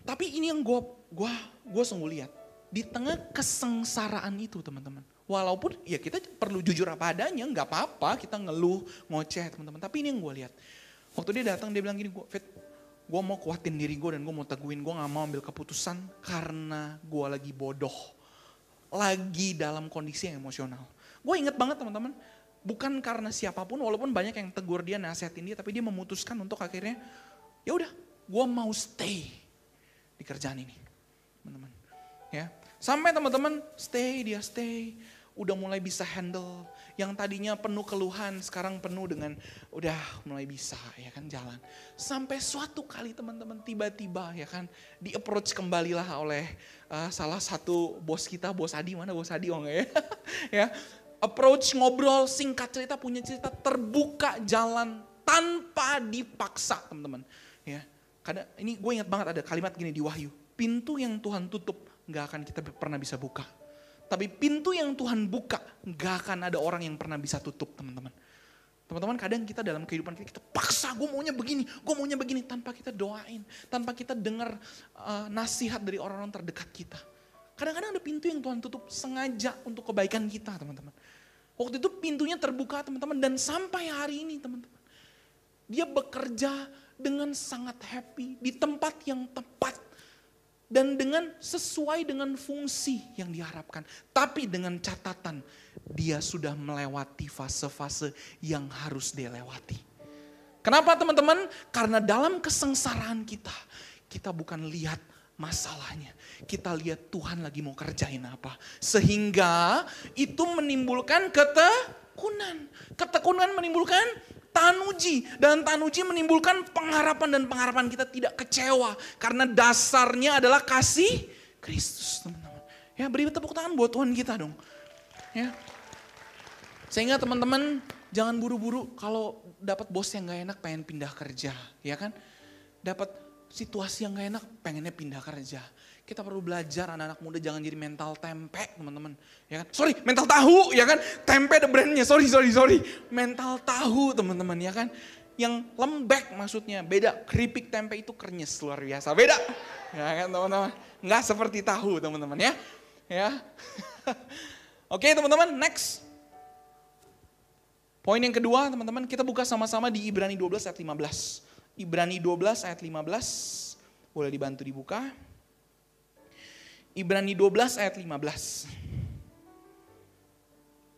tapi ini yang gue gue gue sungguh lihat. Di tengah kesengsaraan itu teman-teman. Walaupun ya kita perlu jujur apa adanya nggak apa-apa kita ngeluh ngoceh teman-teman. Tapi ini yang gue lihat. Waktu dia datang dia bilang gini gue gue mau kuatin diri gue dan gue mau teguhin gue gak mau ambil keputusan karena gue lagi bodoh. Lagi dalam kondisi yang emosional. Gue inget banget teman-teman, bukan karena siapa pun walaupun banyak yang tegur dia, nasihatin dia, tapi dia memutuskan untuk akhirnya, ya udah, gue mau stay di kerjaan ini, teman-teman. Ya, sampai teman-teman stay dia stay, udah mulai bisa handle. Yang tadinya penuh keluhan, sekarang penuh dengan udah mulai bisa ya kan jalan. Sampai suatu kali teman-teman tiba-tiba ya kan di approach kembalilah oleh uh, salah satu bos kita, bos Adi mana bos Adi oh ya? ya approach ngobrol singkat cerita punya cerita terbuka jalan tanpa dipaksa teman-teman ya kadang ini gue ingat banget ada kalimat gini di Wahyu pintu yang Tuhan tutup nggak akan kita pernah bisa buka tapi pintu yang Tuhan buka, gak akan ada orang yang pernah bisa tutup teman-teman. Teman-teman kadang kita dalam kehidupan kita, kita paksa gue maunya begini, gue maunya begini. Tanpa kita doain, tanpa kita dengar uh, nasihat dari orang-orang terdekat kita. Kadang-kadang ada pintu yang Tuhan tutup sengaja untuk kebaikan kita teman-teman. Waktu itu pintunya terbuka teman-teman dan sampai hari ini teman-teman. Dia bekerja dengan sangat happy di tempat yang tepat dan dengan sesuai dengan fungsi yang diharapkan. Tapi dengan catatan dia sudah melewati fase-fase yang harus dilewati. Kenapa teman-teman? Karena dalam kesengsaraan kita, kita bukan lihat masalahnya. Kita lihat Tuhan lagi mau kerjain apa. Sehingga itu menimbulkan ketekunan. Ketekunan menimbulkan tanuji. Dan tanuji menimbulkan pengharapan dan pengharapan kita tidak kecewa. Karena dasarnya adalah kasih Kristus teman-teman. Ya beri tepuk tangan buat Tuhan kita dong. Ya. Sehingga teman-teman jangan buru-buru kalau dapat bos yang gak enak pengen pindah kerja. Ya kan. Dapat situasi yang gak enak pengennya pindah kerja kita perlu belajar anak-anak muda jangan jadi mental tempe teman-teman. Ya kan? Sorry, mental tahu ya kan? Tempe ada brandnya, sorry, sorry, sorry. Mental tahu teman-teman ya kan? Yang lembek maksudnya, beda. Keripik tempe itu krenyes luar biasa, beda. Ya kan teman-teman? Nggak seperti tahu teman-teman ya. Ya. Oke teman-teman, next. Poin yang kedua teman-teman, kita buka sama-sama di Ibrani 12 ayat 15. Ibrani 12 ayat 15, boleh dibantu dibuka. Ibrani 12 ayat 15.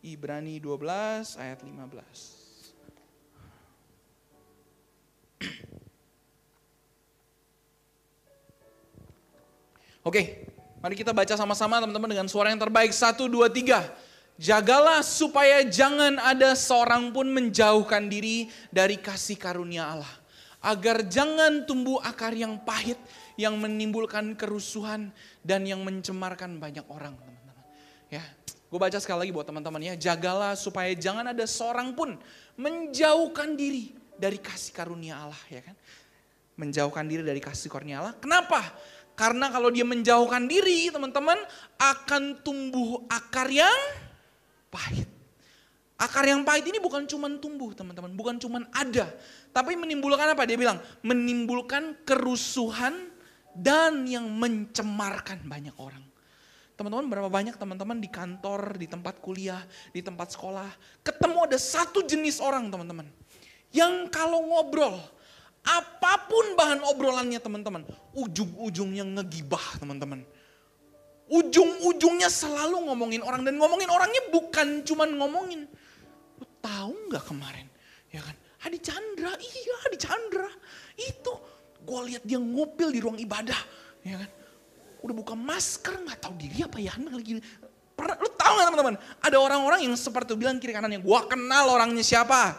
Ibrani 12 ayat 15. Oke, mari kita baca sama-sama teman-teman dengan suara yang terbaik. Satu, dua, tiga. Jagalah supaya jangan ada seorang pun menjauhkan diri dari kasih karunia Allah. Agar jangan tumbuh akar yang pahit yang menimbulkan kerusuhan dan yang mencemarkan banyak orang, teman-teman. Ya, gue baca sekali lagi buat teman-teman ya, jagalah supaya jangan ada seorang pun menjauhkan diri dari kasih karunia Allah, ya kan? Menjauhkan diri dari kasih karunia Allah. Kenapa? Karena kalau dia menjauhkan diri, teman-teman, akan tumbuh akar yang pahit. Akar yang pahit ini bukan cuman tumbuh teman-teman, bukan cuman ada. Tapi menimbulkan apa? Dia bilang, menimbulkan kerusuhan dan yang mencemarkan banyak orang. Teman-teman berapa banyak teman-teman di kantor, di tempat kuliah, di tempat sekolah. Ketemu ada satu jenis orang teman-teman. Yang kalau ngobrol, apa pun bahan obrolannya teman-teman. Ujung-ujungnya ngegibah teman-teman. Ujung-ujungnya selalu ngomongin orang. Dan ngomongin orangnya bukan cuman ngomongin. Lu tahu nggak kemarin? Ya kan? Adi Chandra, iya Adi Chandra. Itu gue lihat dia ngupil di ruang ibadah. Ya kan? udah buka masker nggak tahu diri apa ya. Lagi pernah lu tahu nggak teman-teman? Ada orang-orang yang seperti bilang kiri kanannya gua kenal orangnya siapa.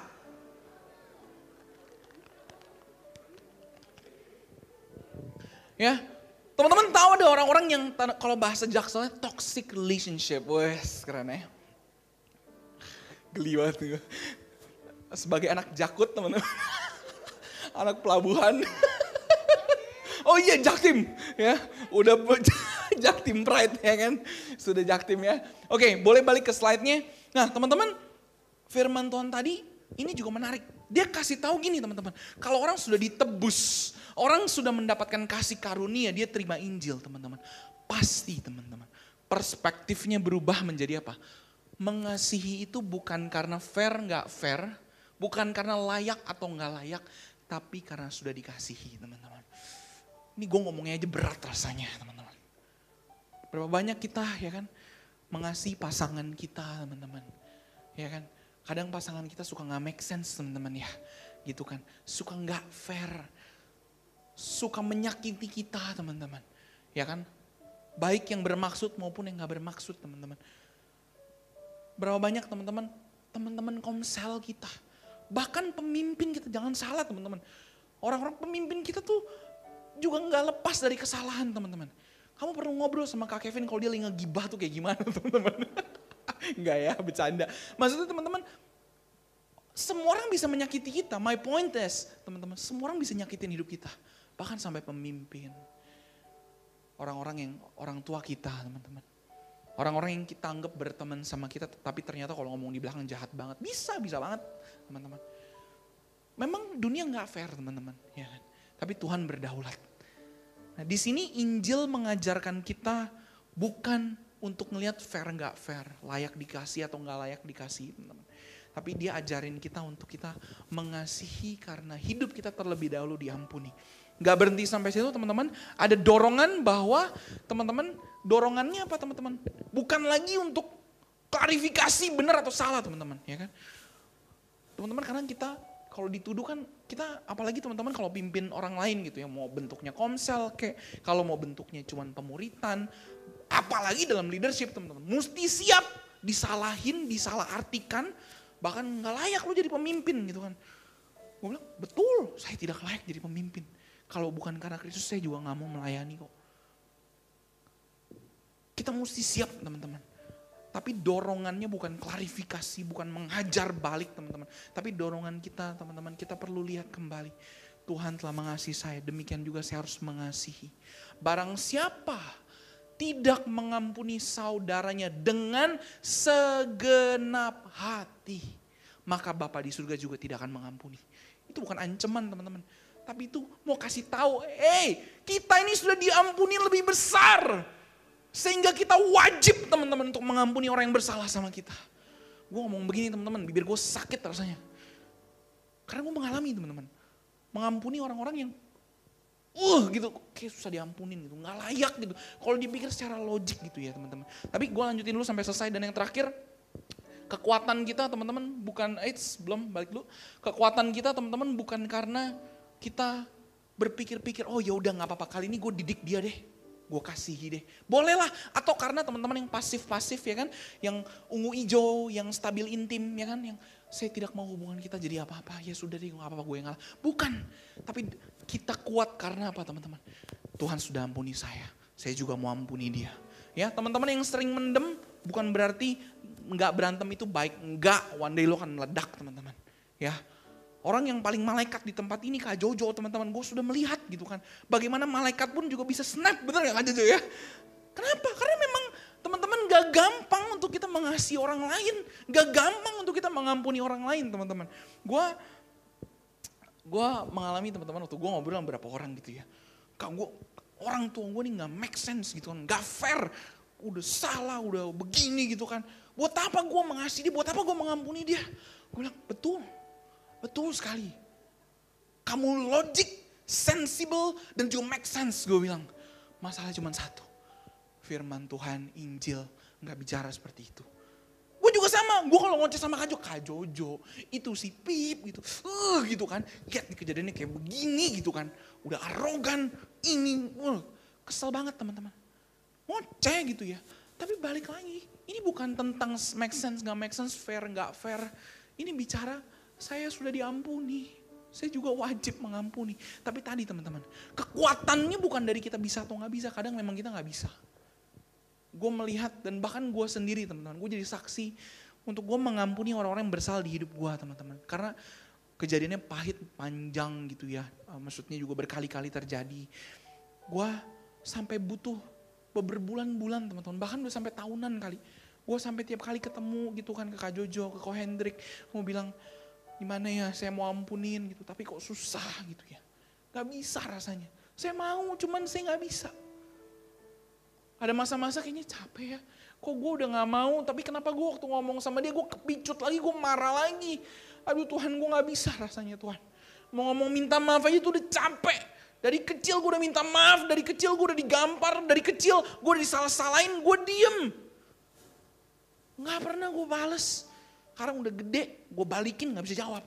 Ya? Teman-teman tahu ada orang-orang yang kalau bahasa jakselnya toxic relationship. Wes keren ya. Geli banget sebagai anak jakut teman-teman. Anak pelabuhan Oh iya Jaktim ya. Udah Jaktim Pride ya kan. Sudah Jaktim ya. Oke boleh balik ke slide-nya. Nah teman-teman firman Tuhan tadi ini juga menarik. Dia kasih tahu gini teman-teman. Kalau orang sudah ditebus. Orang sudah mendapatkan kasih karunia. Dia terima Injil teman-teman. Pasti teman-teman. Perspektifnya berubah menjadi apa? Mengasihi itu bukan karena fair nggak fair. Bukan karena layak atau nggak layak. Tapi karena sudah dikasihi teman-teman. Ini gue ngomongnya aja berat rasanya teman-teman. Berapa banyak kita ya kan mengasihi pasangan kita teman-teman. Ya kan. Kadang pasangan kita suka gak make sense teman-teman ya. Gitu kan. Suka gak fair. Suka menyakiti kita teman-teman. Ya kan. Baik yang bermaksud maupun yang gak bermaksud teman-teman. Berapa banyak teman-teman. Teman-teman komsel kita. Bahkan pemimpin kita jangan salah teman-teman. Orang-orang pemimpin kita tuh juga nggak lepas dari kesalahan teman-teman. Kamu perlu ngobrol sama Kak Kevin kalau dia lagi ngegibah tuh kayak gimana teman-teman. Enggak ya, bercanda. Maksudnya teman-teman, semua orang bisa menyakiti kita. My point is, teman-teman, semua orang bisa nyakitin hidup kita. Bahkan sampai pemimpin. Orang-orang yang, orang tua kita teman-teman. Orang-orang yang kita anggap berteman sama kita, tapi ternyata kalau ngomong di belakang jahat banget. Bisa, bisa banget teman-teman. Memang dunia nggak fair teman-teman. Ya kan? Tapi Tuhan berdaulat. Nah, di sini Injil mengajarkan kita bukan untuk ngelihat fair nggak fair, layak dikasih atau nggak layak dikasih, teman-teman. Tapi dia ajarin kita untuk kita mengasihi karena hidup kita terlebih dahulu diampuni. Gak berhenti sampai situ teman-teman. Ada dorongan bahwa teman-teman dorongannya apa teman-teman? Bukan lagi untuk klarifikasi benar atau salah teman-teman. ya kan? Teman-teman karena kita kalau dituduh kan kita apalagi teman-teman kalau pimpin orang lain gitu ya mau bentuknya komsel kayak kalau mau bentuknya cuman pemuritan apalagi dalam leadership teman-teman. Mesti siap disalahin disalahartikan bahkan nggak layak lo jadi pemimpin gitu kan. Gue bilang betul saya tidak layak jadi pemimpin. Kalau bukan karena Kristus saya juga nggak mau melayani kok. Kita mesti siap teman-teman tapi dorongannya bukan klarifikasi, bukan menghajar balik teman-teman. Tapi dorongan kita teman-teman, kita perlu lihat kembali. Tuhan telah mengasihi saya, demikian juga saya harus mengasihi. Barang siapa tidak mengampuni saudaranya dengan segenap hati, maka Bapa di surga juga tidak akan mengampuni. Itu bukan ancaman teman-teman. Tapi itu mau kasih tahu, eh hey, kita ini sudah diampuni lebih besar sehingga kita wajib teman-teman untuk mengampuni orang yang bersalah sama kita. Gue ngomong begini teman-teman, bibir gue sakit rasanya. Karena gue mengalami teman-teman. Mengampuni orang-orang yang uh gitu. Kayak susah diampunin gitu nggak layak gitu. Kalau dipikir secara logik gitu ya teman-teman. Tapi gue lanjutin dulu sampai selesai. Dan yang terakhir kekuatan kita teman-teman bukan AIDS belum balik dulu. Kekuatan kita teman-teman bukan karena kita berpikir-pikir oh ya udah nggak apa-apa. Kali ini gue didik dia deh gue kasihi deh. Bolehlah. Atau karena teman-teman yang pasif-pasif ya kan. Yang ungu hijau, yang stabil intim ya kan. Yang saya tidak mau hubungan kita jadi apa-apa. Ya sudah deh, gak apa-apa gue yang ngalah. Bukan. Tapi kita kuat karena apa teman-teman? Tuhan sudah ampuni saya. Saya juga mau ampuni dia. Ya teman-teman yang sering mendem bukan berarti nggak berantem itu baik. Enggak, one day lo akan meledak teman-teman. Ya, Orang yang paling malaikat di tempat ini Kak Jojo teman-teman gue sudah melihat gitu kan. Bagaimana malaikat pun juga bisa snap betul ya Kak Jojo ya. Kenapa? Karena memang teman-teman gak gampang untuk kita mengasihi orang lain. Gak gampang untuk kita mengampuni orang lain teman-teman. Gue gue mengalami teman-teman waktu gue ngobrol sama beberapa orang gitu ya. Kak gue orang tua gue nih gak make sense gitu kan, gak fair. Udah salah, udah begini gitu kan. Buat apa gue mengasihi dia, buat apa gue mengampuni dia. Gue bilang betul, betul sekali. Kamu logik, sensible, dan juga make sense gue bilang. Masalah cuma satu, firman Tuhan, Injil nggak bicara seperti itu. Gue juga sama, gue kalau ngoceh sama Kak Jo, Kak Jojo, itu si Pip gitu, uh, gitu kan. Lihat nih kejadiannya kayak begini gitu kan. Udah arogan, ini, uh, kesel banget teman-teman. Ngoceh gitu ya. Tapi balik lagi, ini bukan tentang make sense, nggak make sense, fair, nggak fair. Ini bicara saya sudah diampuni. Saya juga wajib mengampuni. Tapi tadi teman-teman, kekuatannya bukan dari kita bisa atau nggak bisa. Kadang memang kita nggak bisa gue melihat dan bahkan gue sendiri teman-teman, gue jadi saksi untuk gue mengampuni orang-orang yang bersalah di hidup gue teman-teman. Karena kejadiannya pahit, panjang gitu ya, uh, maksudnya juga berkali-kali terjadi. Gue sampai butuh berbulan-bulan teman-teman, bahkan udah sampai tahunan kali. Gue sampai tiap kali ketemu gitu kan ke Kak Jojo, ke Ko Hendrik, mau bilang gimana ya saya mau ampunin gitu, tapi kok susah gitu ya. Gak bisa rasanya. Saya mau, cuman saya gak bisa. Ada masa-masa kayaknya capek ya. Kok gue udah gak mau, tapi kenapa gue waktu ngomong sama dia, gue kepicut lagi, gue marah lagi. Aduh Tuhan gue gak bisa rasanya Tuhan. Mau ngomong minta maaf aja tuh udah capek. Dari kecil gue udah minta maaf, dari kecil gue udah digampar, dari kecil gue udah disalah-salahin, gue diem. Gak pernah gue bales. Sekarang udah gede, gue balikin gak bisa jawab.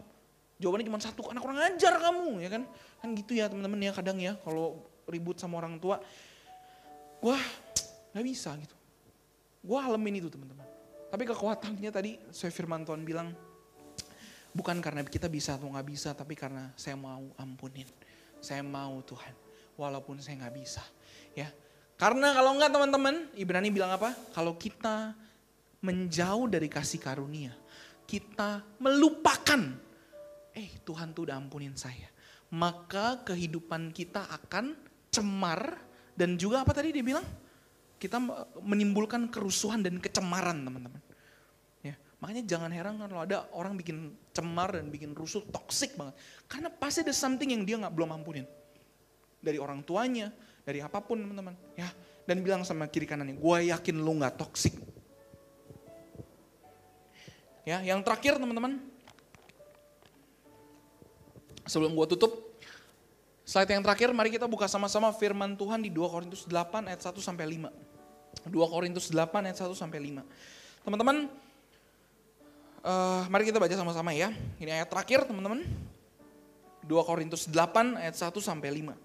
Jawabannya cuma satu, anak kurang ajar kamu ya kan. Kan gitu ya teman-teman ya kadang ya kalau ribut sama orang tua. Gue Gak bisa gitu. Gue alamin itu teman-teman. Tapi kekuatannya tadi saya firman Tuhan bilang, bukan karena kita bisa atau gak bisa, tapi karena saya mau ampunin. Saya mau Tuhan, walaupun saya gak bisa. Ya, Karena kalau enggak teman-teman, Ibrani bilang apa? Kalau kita menjauh dari kasih karunia, kita melupakan, eh Tuhan tuh udah ampunin saya. Maka kehidupan kita akan cemar dan juga apa tadi dia bilang? kita menimbulkan kerusuhan dan kecemaran teman-teman. Ya, makanya jangan heran kalau ada orang bikin cemar dan bikin rusuh toksik banget. Karena pasti ada something yang dia nggak belum ampunin. Dari orang tuanya, dari apa pun teman-teman. Ya, dan bilang sama kiri kanannya, gue yakin lu nggak toksik. Ya, yang terakhir teman-teman, sebelum gue tutup, Slide yang terakhir, mari kita buka sama-sama firman Tuhan di 2 Korintus 8 ayat 1 sampai 5. 2 Korintus 8 ayat 1 sampai 5. Teman-teman, uh, mari kita baca sama-sama ya. Ini ayat terakhir teman-teman. 2 Korintus 8 ayat 1 sampai 5.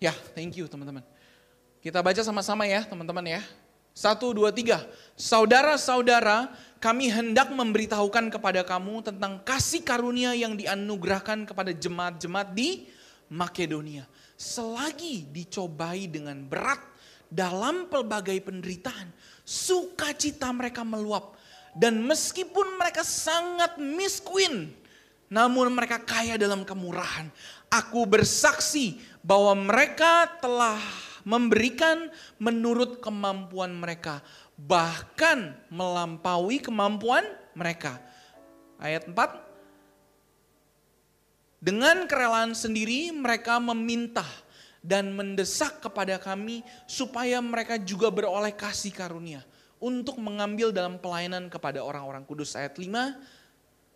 Ya, thank you teman-teman. Kita baca sama-sama ya teman-teman ya. Satu, dua, tiga. Saudara-saudara, kami hendak memberitahukan kepada kamu tentang kasih karunia yang dianugerahkan kepada jemaat-jemaat di Makedonia. Selagi dicobai dengan berat dalam pelbagai penderitaan, sukacita mereka meluap. Dan meskipun mereka sangat miskin, namun mereka kaya dalam kemurahan. Aku bersaksi bahwa mereka telah memberikan menurut kemampuan mereka bahkan melampaui kemampuan mereka. Ayat 4. Dengan kerelaan sendiri mereka meminta dan mendesak kepada kami supaya mereka juga beroleh kasih karunia untuk mengambil dalam pelayanan kepada orang-orang kudus. Ayat 5,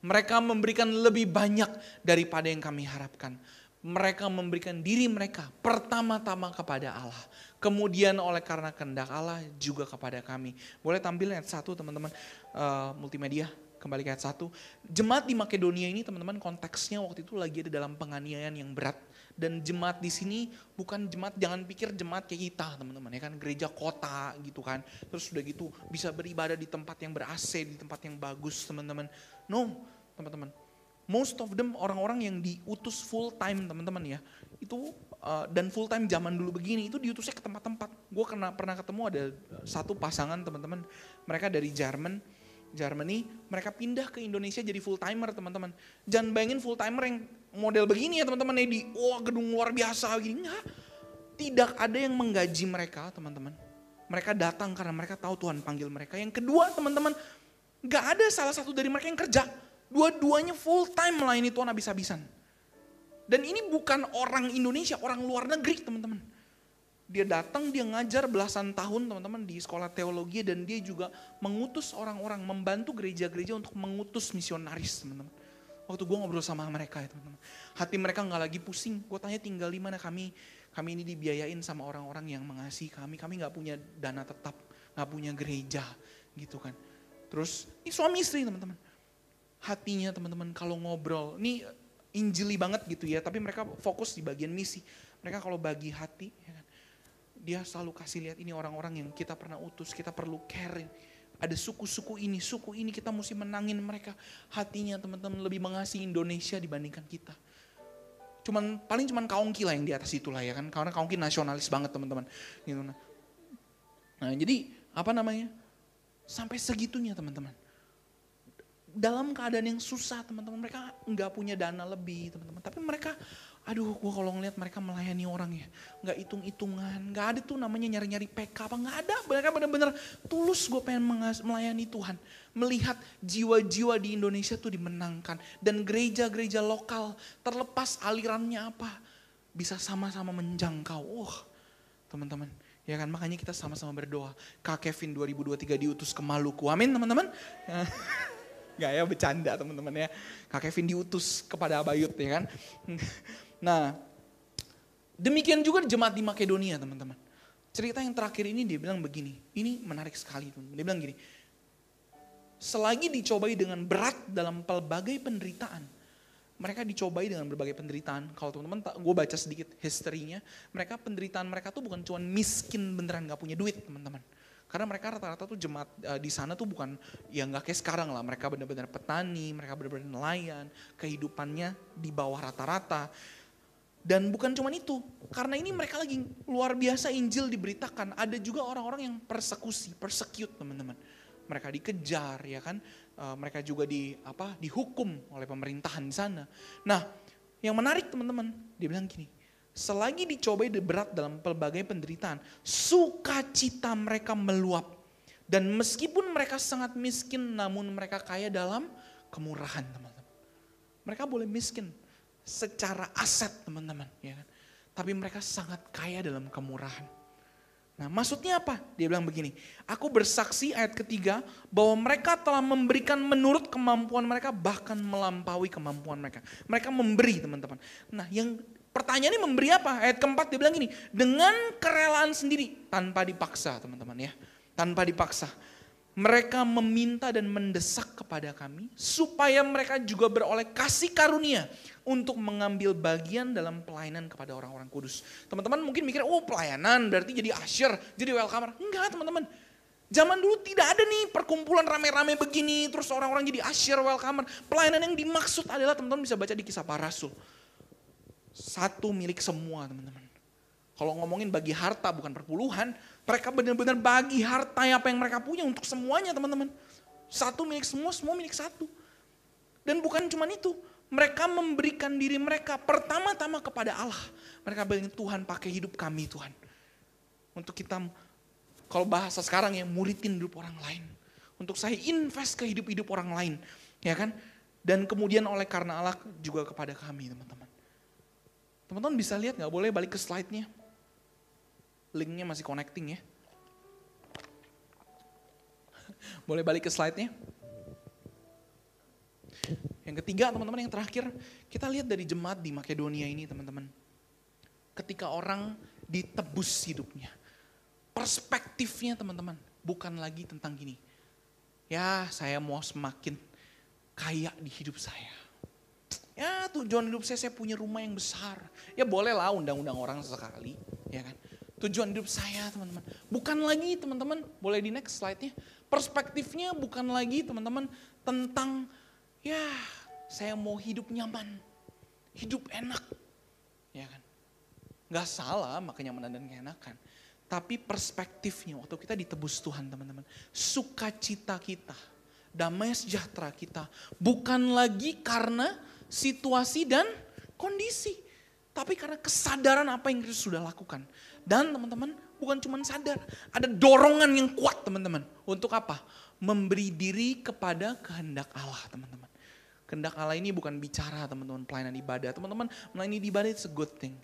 mereka memberikan lebih banyak daripada yang kami harapkan. Mereka memberikan diri mereka pertama-tama kepada Allah kemudian oleh karena kehendak Allah juga kepada kami. Boleh tampil ayat satu teman-teman uh, multimedia kembali ke ayat satu. Jemaat di Makedonia ini teman-teman konteksnya waktu itu lagi ada dalam penganiayaan yang berat. Dan jemaat di sini bukan jemaat, jangan pikir jemaat kayak kita teman-teman ya kan. Gereja kota gitu kan. Terus sudah gitu bisa beribadah di tempat yang ber-AC, di tempat yang bagus teman-teman. No teman-teman. Most of them orang-orang yang diutus full time teman-teman ya. Itu uh, dan full time zaman dulu begini itu diutusnya ke tempat-tempat. Gue pernah pernah ketemu ada satu pasangan teman-teman, mereka dari Jerman, Germany, mereka pindah ke Indonesia jadi full timer teman-teman. Jangan bayangin full timer yang model begini ya teman-teman ya di wah gedung luar biasa gini enggak. tidak ada yang menggaji mereka teman-teman. Mereka datang karena mereka tahu Tuhan panggil mereka. Yang kedua teman-teman, gak ada salah satu dari mereka yang kerja. Dua-duanya full time melayani Tuhan habis-habisan. Dan ini bukan orang Indonesia, orang luar negeri teman-teman. Dia datang, dia ngajar belasan tahun teman-teman di sekolah teologi dan dia juga mengutus orang-orang, membantu gereja-gereja untuk mengutus misionaris teman-teman. Waktu gue ngobrol sama mereka ya teman-teman. Hati mereka nggak lagi pusing. Gue tanya tinggal di mana kami. Kami ini dibiayain sama orang-orang yang mengasihi kami. Kami nggak punya dana tetap, nggak punya gereja gitu kan. Terus ini suami istri teman-teman. Hatinya teman-teman kalau ngobrol, ini injili banget gitu ya. Tapi mereka fokus di bagian misi. Mereka kalau bagi hati, ya kan, dia selalu kasih lihat ini orang-orang yang kita pernah utus, kita perlu care ada suku-suku ini, suku ini kita mesti menangin mereka. Hatinya teman-teman lebih mengasihi Indonesia dibandingkan kita. Cuman paling cuman kaungki lah yang di atas itulah ya kan. Karena kaungki nasionalis banget teman-teman. Gitu. Nah, nah jadi apa namanya? Sampai segitunya teman-teman. Dalam keadaan yang susah teman-teman. Mereka nggak punya dana lebih teman-teman. Tapi mereka aduh gue kalau ngeliat mereka melayani orang ya nggak hitung hitungan nggak ada tuh namanya nyari nyari PK apa nggak ada. Mereka bener-bener tulus gue pengen melayani Tuhan. Melihat jiwa-jiwa di Indonesia tuh dimenangkan. Dan gereja-gereja lokal terlepas alirannya apa bisa sama-sama menjangkau. Oh teman-teman. Ya kan? Makanya kita sama-sama berdoa. Kak Kevin 2023 diutus ke Maluku. Amin teman-teman Gak ya bercanda teman-teman ya Kak Kevin diutus kepada Abayut ya kan Nah, demikian juga jemaat di Makedonia teman-teman. Cerita yang terakhir ini dia bilang begini, ini menarik sekali teman Dia bilang gini, selagi dicobai dengan berat dalam pelbagai penderitaan, mereka dicobai dengan berbagai penderitaan. Kalau teman-teman, gue baca sedikit historinya, mereka penderitaan mereka tuh bukan cuma miskin beneran gak punya duit teman-teman. Karena mereka rata-rata tuh jemaat uh, di sana tuh bukan ya nggak kayak sekarang lah. Mereka benar-benar petani, mereka benar-benar nelayan, kehidupannya di bawah rata-rata. Dan bukan cuma itu, karena ini mereka lagi luar biasa Injil diberitakan. Ada juga orang-orang yang persekusi, persecute teman-teman. Mereka dikejar ya kan, e, mereka juga di apa dihukum oleh pemerintahan di sana. Nah, yang menarik teman-teman, dia bilang gini, selagi dicobai berat dalam pelbagai penderitaan, sukacita mereka meluap. Dan meskipun mereka sangat miskin, namun mereka kaya dalam kemurahan teman-teman. Mereka boleh miskin, secara aset teman-teman. Ya kan? Tapi mereka sangat kaya dalam kemurahan. Nah maksudnya apa? Dia bilang begini, aku bersaksi ayat ketiga bahwa mereka telah memberikan menurut kemampuan mereka bahkan melampaui kemampuan mereka. Mereka memberi teman-teman. Nah yang pertanyaannya memberi apa? Ayat keempat dia bilang gini, dengan kerelaan sendiri tanpa dipaksa teman-teman ya. Tanpa dipaksa. Mereka meminta dan mendesak kepada kami supaya mereka juga beroleh kasih karunia untuk mengambil bagian dalam pelayanan kepada orang-orang kudus. Teman-teman mungkin mikir, oh pelayanan berarti jadi asyir, jadi welcomer. Enggak teman-teman. Zaman dulu tidak ada nih perkumpulan rame-rame begini, terus orang-orang jadi asyir, welcomer. Pelayanan yang dimaksud adalah teman-teman bisa baca di kisah para rasul. Satu milik semua teman-teman. Kalau ngomongin bagi harta bukan perpuluhan, mereka benar-benar bagi harta apa yang mereka punya untuk semuanya teman-teman. Satu milik semua, semua milik satu. Dan bukan cuma itu, mereka memberikan diri mereka pertama-tama kepada Allah. Mereka bilang Tuhan pakai hidup kami Tuhan. Untuk kita, kalau bahasa sekarang ya muridin hidup orang lain. Untuk saya invest ke hidup-hidup orang lain. Ya kan? Dan kemudian oleh karena Allah juga kepada kami teman-teman. Teman-teman bisa lihat nggak boleh balik ke slide-nya. Linknya masih connecting ya. Boleh balik ke slide-nya. Yang ketiga teman-teman yang terakhir, kita lihat dari jemaat di Makedonia ini teman-teman. Ketika orang ditebus hidupnya. Perspektifnya teman-teman, bukan lagi tentang gini. Ya saya mau semakin kaya di hidup saya. Ya tujuan hidup saya, saya punya rumah yang besar. Ya boleh lah undang-undang orang sekali, ya kan tujuan hidup saya teman-teman. Bukan lagi teman-teman, boleh di next slide-nya. Perspektifnya bukan lagi teman-teman tentang ya saya mau hidup nyaman, hidup enak. Ya kan? Gak salah makanya kenyamanan dan keenakan. Tapi perspektifnya waktu kita ditebus Tuhan teman-teman. Sukacita kita, damai sejahtera kita. Bukan lagi karena situasi dan kondisi. Tapi karena kesadaran apa yang Kristus sudah lakukan. Dan teman-teman bukan cuma sadar. Ada dorongan yang kuat teman-teman. Untuk apa? Memberi diri kepada kehendak Allah teman-teman. Kehendak Allah ini bukan bicara teman-teman pelayanan ibadah. Teman-teman melayani ibadah itu a good thing.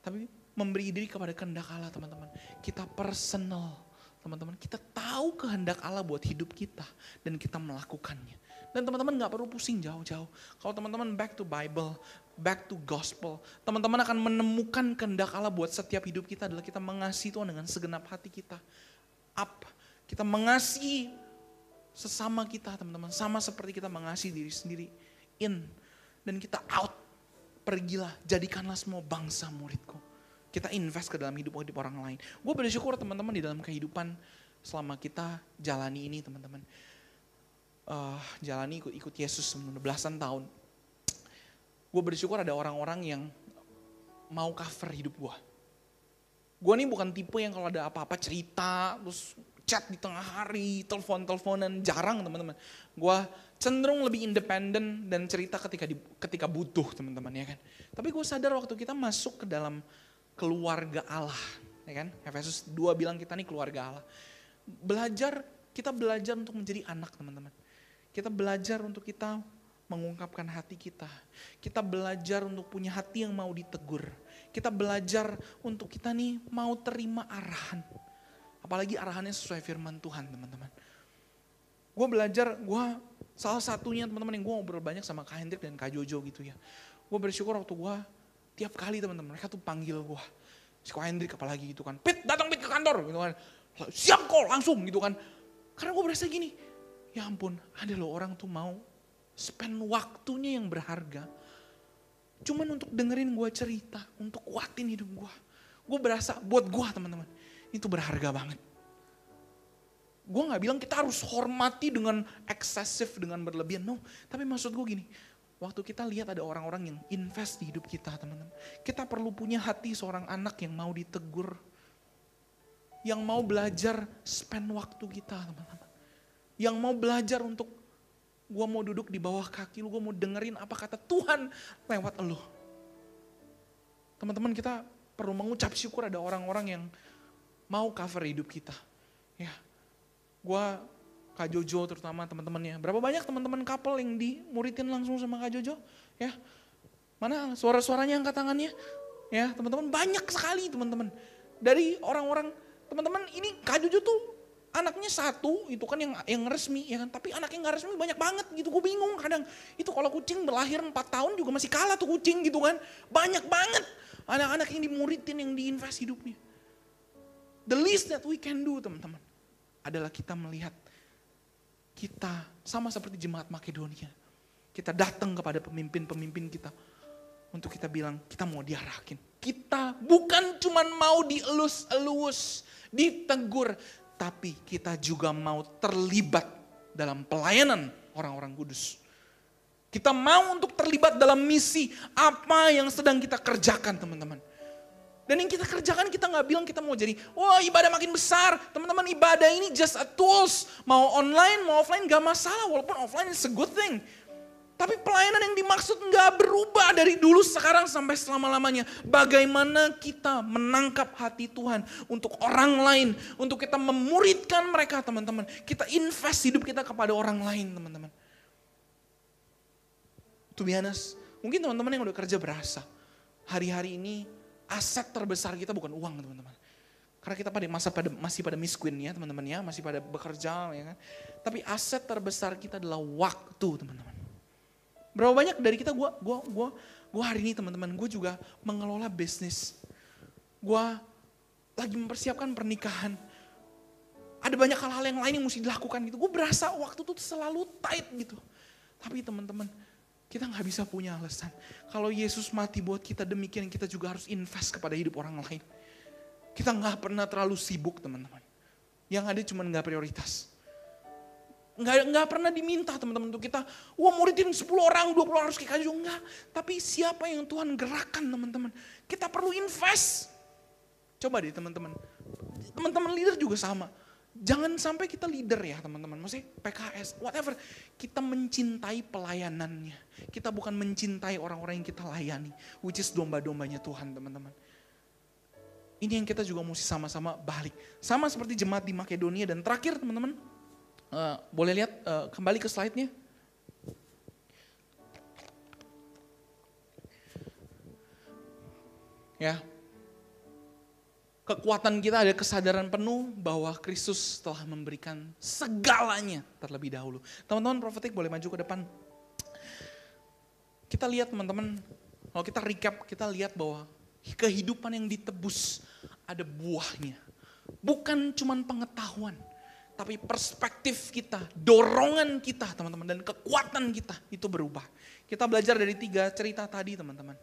Tapi memberi diri kepada kehendak Allah teman-teman. Kita personal teman-teman. Kita tahu kehendak Allah buat hidup kita. Dan kita melakukannya. Dan teman-teman gak perlu pusing jauh-jauh. Kalau teman-teman back to Bible, back to gospel, teman-teman akan menemukan kehendak Allah buat setiap hidup kita adalah kita mengasihi Tuhan dengan segenap hati kita. Up, kita mengasihi sesama kita teman-teman. Sama seperti kita mengasihi diri sendiri. In, dan kita out. Pergilah, jadikanlah semua bangsa muridku. Kita invest ke dalam hidup hidup orang lain. Gue bersyukur teman-teman di dalam kehidupan selama kita jalani ini teman-teman uh, jalani ikut, ikut Yesus belasan tahun, gue bersyukur ada orang-orang yang mau cover hidup gue. Gue nih bukan tipe yang kalau ada apa-apa cerita, terus chat di tengah hari, telepon-teleponan, jarang teman-teman. Gue cenderung lebih independen dan cerita ketika di, ketika butuh teman-teman ya kan. Tapi gue sadar waktu kita masuk ke dalam keluarga Allah, ya kan. Efesus 2 bilang kita nih keluarga Allah. Belajar, kita belajar untuk menjadi anak teman-teman. Kita belajar untuk kita mengungkapkan hati kita. Kita belajar untuk punya hati yang mau ditegur. Kita belajar untuk kita nih mau terima arahan. Apalagi arahannya sesuai firman Tuhan teman-teman. Gue belajar, gue salah satunya teman-teman yang gue ngobrol banyak sama Kak Hendrik dan Kak Jojo gitu ya. Gue bersyukur waktu gue tiap kali teman-teman mereka tuh panggil gue. Si Kak Hendrik apalagi gitu kan. Pit datang Pit ke kantor gitu kan. Siap kok langsung gitu kan. Karena gue berasa gini, Ya ampun, ada loh orang tuh mau spend waktunya yang berharga. Cuman untuk dengerin gue cerita, untuk kuatin hidup gue. Gue berasa, buat gue teman-teman, itu berharga banget. Gue gak bilang kita harus hormati dengan eksesif, dengan berlebihan. No, tapi maksud gue gini, waktu kita lihat ada orang-orang yang invest di hidup kita teman-teman. Kita perlu punya hati seorang anak yang mau ditegur. Yang mau belajar spend waktu kita teman-teman yang mau belajar untuk gue mau duduk di bawah kaki lu, gue mau dengerin apa kata Tuhan lewat lu. Teman-teman kita perlu mengucap syukur ada orang-orang yang mau cover hidup kita. Ya, gue Kak Jojo terutama teman-temannya. Berapa banyak teman-teman couple yang dimuridin langsung sama Kak Jojo? Ya, mana suara-suaranya angkat tangannya? Ya, teman-teman banyak sekali teman-teman. Dari orang-orang, teman-teman ini Kak Jojo tuh anaknya satu itu kan yang yang resmi ya kan? Tapi anak yang nggak resmi banyak banget gitu gue bingung kadang. Itu kalau kucing berlahir 4 tahun juga masih kalah tuh kucing gitu kan. Banyak banget anak-anak yang dimuridin yang diinvest hidupnya. The least that we can do teman-teman adalah kita melihat kita sama seperti jemaat Makedonia. Kita datang kepada pemimpin-pemimpin kita untuk kita bilang kita mau diarahkin kita bukan cuma mau dielus-elus ditegur tapi kita juga mau terlibat dalam pelayanan orang-orang kudus. Kita mau untuk terlibat dalam misi apa yang sedang kita kerjakan teman-teman. Dan yang kita kerjakan kita nggak bilang kita mau jadi, wah ibadah makin besar. Teman-teman ibadah ini just a tools. Mau online, mau offline gak masalah. Walaupun offline is a good thing. Tapi pelayanan yang dimaksud nggak berubah dari dulu sekarang sampai selama-lamanya. Bagaimana kita menangkap hati Tuhan untuk orang lain. Untuk kita memuridkan mereka teman-teman. Kita invest hidup kita kepada orang lain teman-teman. To be honest, mungkin teman-teman yang udah kerja berasa. Hari-hari ini aset terbesar kita bukan uang teman-teman. Karena kita pada masa pada masih pada miskin ya teman-teman ya, masih pada bekerja ya kan. Tapi aset terbesar kita adalah waktu teman-teman. Berapa banyak dari kita gue gua gua gua hari ini teman-teman gue juga mengelola bisnis. Gue lagi mempersiapkan pernikahan. Ada banyak hal-hal yang lain yang mesti dilakukan gitu. Gue berasa waktu tuh selalu tight gitu. Tapi teman-teman, kita nggak bisa punya alasan. Kalau Yesus mati buat kita demikian, kita juga harus invest kepada hidup orang lain. Kita nggak pernah terlalu sibuk teman-teman. Yang ada cuma nggak prioritas. Nggak, nggak pernah diminta teman-teman untuk kita, wah muridin 10 orang, 20 orang harus kayak juga. Enggak. Tapi siapa yang Tuhan gerakan teman-teman. Kita perlu invest. Coba deh teman-teman. Teman-teman leader juga sama. Jangan sampai kita leader ya teman-teman, maksudnya PKS, whatever. Kita mencintai pelayanannya. Kita bukan mencintai orang-orang yang kita layani, which is domba-dombanya Tuhan teman-teman. Ini yang kita juga mesti sama-sama balik. Sama seperti jemaat di Makedonia dan terakhir teman-teman, uh, boleh lihat uh, kembali ke slide-nya. Ya, kekuatan kita ada kesadaran penuh bahwa Kristus telah memberikan segalanya terlebih dahulu. Teman-teman profetik boleh maju ke depan. Kita lihat teman-teman, kalau kita recap, kita lihat bahwa kehidupan yang ditebus ada buahnya. Bukan cuma pengetahuan, tapi perspektif kita, dorongan kita teman-teman, dan kekuatan kita itu berubah. Kita belajar dari tiga cerita tadi teman-teman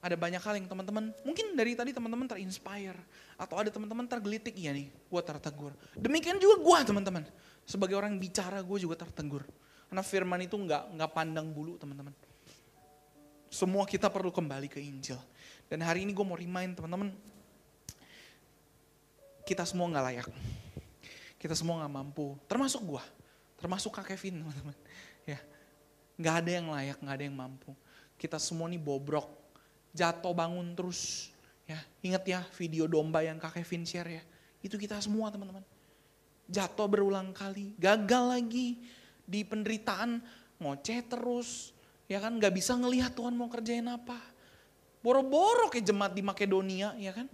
ada banyak hal yang teman-teman, mungkin dari tadi teman-teman terinspire. Atau ada teman-teman tergelitik, iya nih, gue tertegur. Demikian juga gue teman-teman. Sebagai orang bicara gue juga tertegur. Karena firman itu nggak nggak pandang bulu teman-teman. Semua kita perlu kembali ke Injil. Dan hari ini gue mau remind teman-teman, kita semua nggak layak. Kita semua nggak mampu, termasuk gue, termasuk Kak Kevin teman-teman. Ya, nggak ada yang layak, nggak ada yang mampu. Kita semua nih bobrok, jatuh bangun terus. Ya, ingat ya video domba yang Kak Kevin share ya. Itu kita semua teman-teman. Jatuh berulang kali, gagal lagi di penderitaan, ngoceh terus, ya kan nggak bisa ngelihat Tuhan mau kerjain apa. Boro-boro ke jemaat di Makedonia, ya kan.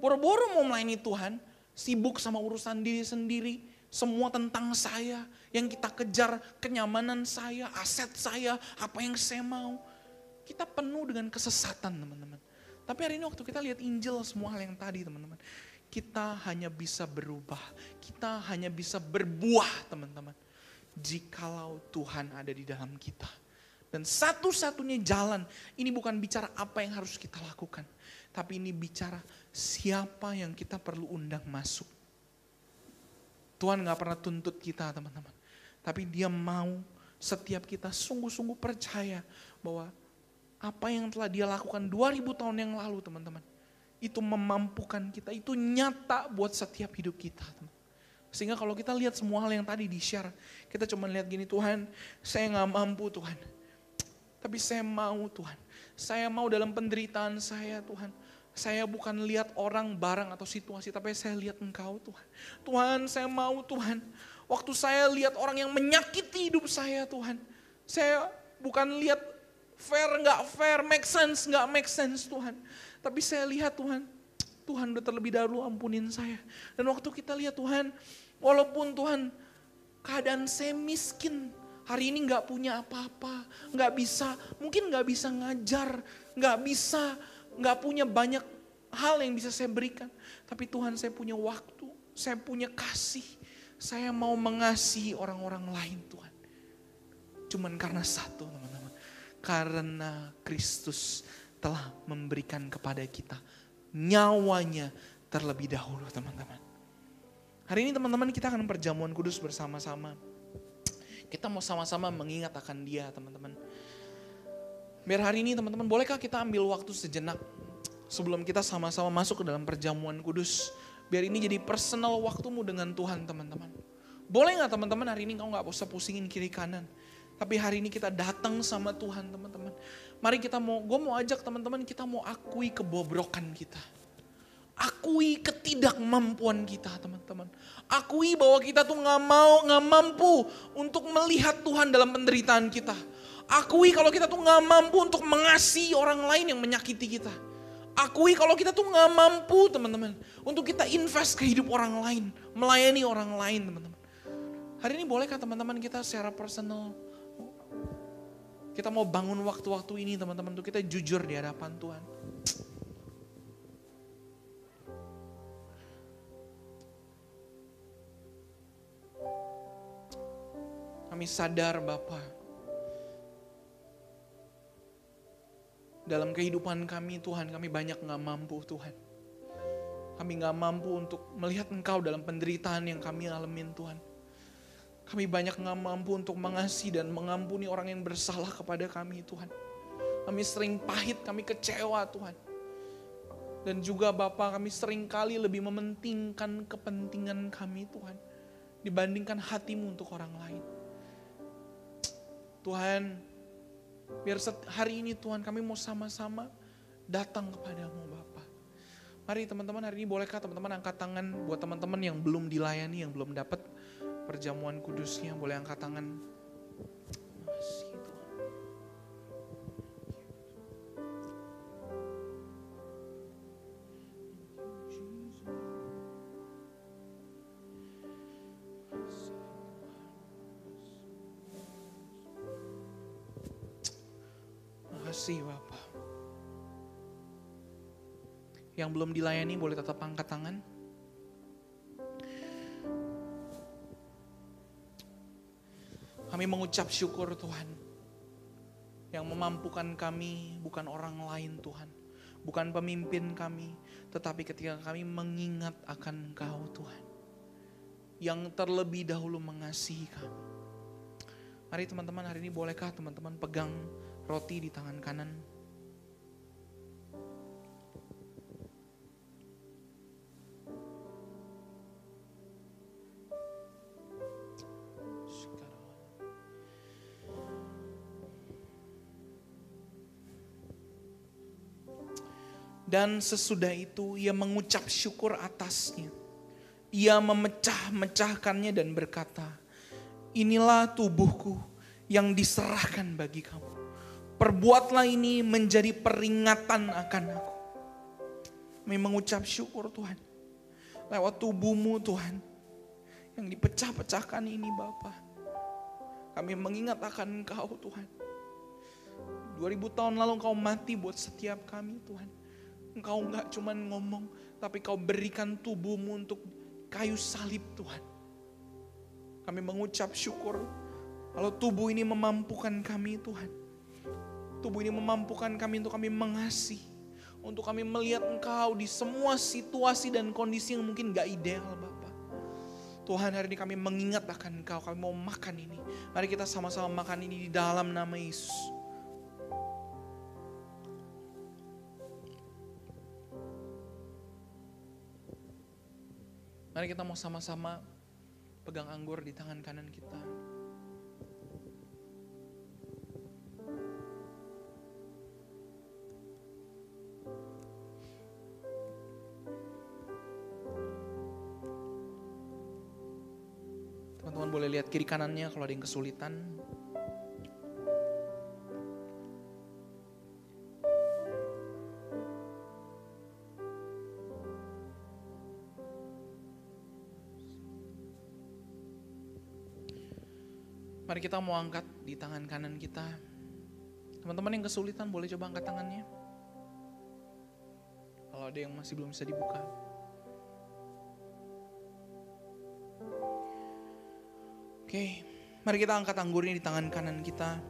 Boro-boro mau melayani Tuhan, sibuk sama urusan diri sendiri, semua tentang saya, yang kita kejar kenyamanan saya, aset saya, apa yang saya mau. Kita penuh dengan kesesatan teman-teman. Tapi hari ini waktu kita lihat Injil semua hal yang tadi teman-teman. Kita hanya bisa berubah. Kita hanya bisa berbuah teman-teman. Jikalau Tuhan ada di dalam kita. Dan satu-satunya jalan, ini bukan bicara apa yang harus kita lakukan. Tapi ini bicara siapa yang kita perlu undang masuk. Tuhan gak pernah tuntut kita teman-teman. Tapi dia mau setiap kita sungguh-sungguh percaya bahwa apa yang telah dia lakukan 2000 tahun yang lalu teman-teman. Itu memampukan kita, itu nyata buat setiap hidup kita. Teman. Sehingga kalau kita lihat semua hal yang tadi di-share, kita cuma lihat gini, Tuhan saya nggak mampu Tuhan. Tapi saya mau Tuhan. Saya mau dalam penderitaan saya Tuhan. Saya bukan lihat orang, barang atau situasi, tapi saya lihat Engkau Tuhan. Tuhan saya mau Tuhan. Waktu saya lihat orang yang menyakiti hidup saya Tuhan. Saya bukan lihat fair nggak fair, make sense nggak make sense Tuhan. Tapi saya lihat Tuhan, Tuhan udah terlebih dahulu ampunin saya. Dan waktu kita lihat Tuhan, walaupun Tuhan keadaan saya miskin, hari ini nggak punya apa-apa, nggak bisa, mungkin nggak bisa ngajar, nggak bisa, nggak punya banyak hal yang bisa saya berikan. Tapi Tuhan saya punya waktu, saya punya kasih, saya mau mengasihi orang-orang lain Tuhan. Cuman karena satu teman-teman karena Kristus telah memberikan kepada kita nyawanya terlebih dahulu teman-teman. Hari ini teman-teman kita akan perjamuan kudus bersama-sama. Kita mau sama-sama mengingat akan dia teman-teman. Biar hari ini teman-teman bolehkah kita ambil waktu sejenak sebelum kita sama-sama masuk ke dalam perjamuan kudus. Biar ini jadi personal waktumu dengan Tuhan teman-teman. Boleh nggak teman-teman hari ini kau nggak usah pusingin kiri kanan. Tapi hari ini kita datang sama Tuhan teman-teman. Mari kita mau, gue mau ajak teman-teman kita mau akui kebobrokan kita. Akui ketidakmampuan kita teman-teman. Akui bahwa kita tuh gak mau, gak mampu untuk melihat Tuhan dalam penderitaan kita. Akui kalau kita tuh gak mampu untuk mengasihi orang lain yang menyakiti kita. Akui kalau kita tuh gak mampu teman-teman. Untuk kita invest ke hidup orang lain. Melayani orang lain teman-teman. Hari ini bolehkah teman-teman kita secara personal kita mau bangun waktu-waktu ini teman-teman untuk kita jujur di hadapan Tuhan. Kami sadar Bapak, dalam kehidupan kami Tuhan, kami banyak gak mampu Tuhan. Kami gak mampu untuk melihat Engkau dalam penderitaan yang kami alamin Tuhan. Kami banyak nggak mampu untuk mengasihi dan mengampuni orang yang bersalah kepada kami Tuhan. Kami sering pahit, kami kecewa Tuhan. Dan juga Bapa kami sering kali lebih mementingkan kepentingan kami Tuhan. Dibandingkan hatimu untuk orang lain. Tuhan, biar hari ini Tuhan kami mau sama-sama datang kepadamu Bapa. Mari teman-teman hari ini bolehkah teman-teman angkat tangan buat teman-teman yang belum dilayani, yang belum dapat perjamuan kudusnya, boleh angkat tangan. Makasih Bapak. Yang belum dilayani boleh tetap angkat tangan. Kami mengucap syukur Tuhan. Yang memampukan kami bukan orang lain Tuhan. Bukan pemimpin kami. Tetapi ketika kami mengingat akan Engkau Tuhan. Yang terlebih dahulu mengasihi kami. Mari teman-teman hari ini bolehkah teman-teman pegang roti di tangan kanan. Dan sesudah itu ia mengucap syukur atasnya. Ia memecah-mecahkannya dan berkata, inilah tubuhku yang diserahkan bagi kamu. Perbuatlah ini menjadi peringatan akan aku. Kami mengucap syukur Tuhan. Lewat tubuhmu Tuhan. Yang dipecah-pecahkan ini Bapa. Kami mengingat akan Engkau Tuhan. 2000 tahun lalu Engkau mati buat setiap kami Tuhan. Engkau enggak cuma ngomong, tapi Kau berikan tubuhmu untuk kayu salib Tuhan. Kami mengucap syukur kalau tubuh ini memampukan kami Tuhan. Tubuh ini memampukan kami untuk kami mengasihi. Untuk kami melihat engkau di semua situasi dan kondisi yang mungkin gak ideal Bapak. Tuhan hari ini kami mengingat akan engkau, kami mau makan ini. Mari kita sama-sama makan ini di dalam nama Yesus. Mari kita mau sama-sama pegang anggur di tangan kanan kita. Teman-teman boleh lihat kiri kanannya kalau ada yang kesulitan. Mari kita mau angkat di tangan kanan kita. Teman-teman yang kesulitan boleh coba angkat tangannya. Kalau ada yang masih belum bisa dibuka. Oke, mari kita angkat anggurnya di tangan kanan kita.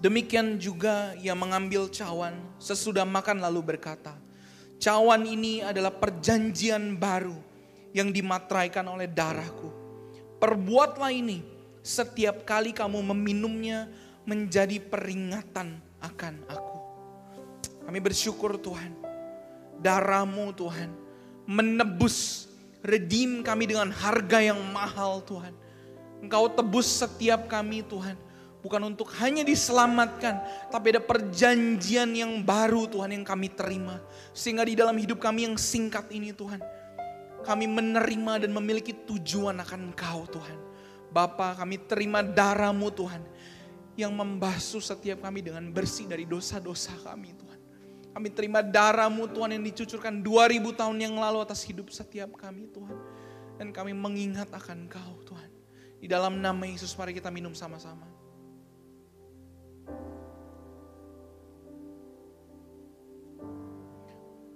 Demikian juga ia mengambil cawan sesudah makan lalu berkata, cawan ini adalah perjanjian baru yang dimatraikan oleh darahku. Perbuatlah ini setiap kali kamu meminumnya menjadi peringatan akan aku. Kami bersyukur Tuhan, darahmu Tuhan menebus, redeem kami dengan harga yang mahal Tuhan. Engkau tebus setiap kami Tuhan. Bukan untuk hanya diselamatkan, tapi ada perjanjian yang baru Tuhan yang kami terima. Sehingga di dalam hidup kami yang singkat ini Tuhan, kami menerima dan memiliki tujuan akan Engkau Tuhan. Bapa kami terima darahmu Tuhan, yang membasuh setiap kami dengan bersih dari dosa-dosa kami Tuhan. Kami terima darahmu Tuhan yang dicucurkan 2000 tahun yang lalu atas hidup setiap kami Tuhan. Dan kami mengingat akan Engkau Tuhan. Di dalam nama Yesus mari kita minum sama-sama.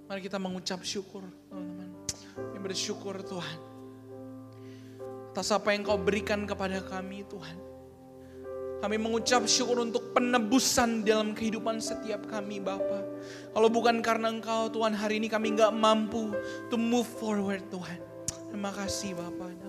Mari kita mengucap syukur, teman-teman. Kami bersyukur Tuhan. Atas apa yang kau berikan kepada kami Tuhan. Kami mengucap syukur untuk penebusan dalam kehidupan setiap kami Bapa. Kalau bukan karena Engkau Tuhan hari ini kami nggak mampu to move forward Tuhan. Terima kasih Bapak.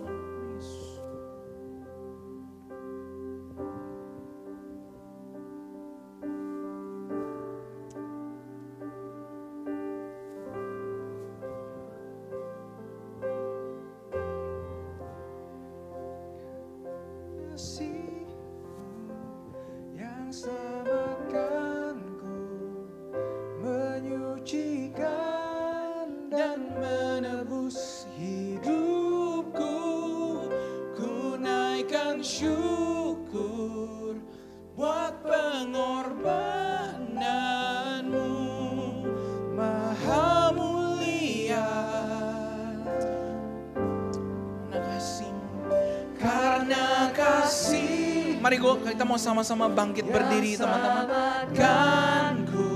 Kasih. Mari gua kita mau sama-sama bangkit berdiri teman-teman. Kanku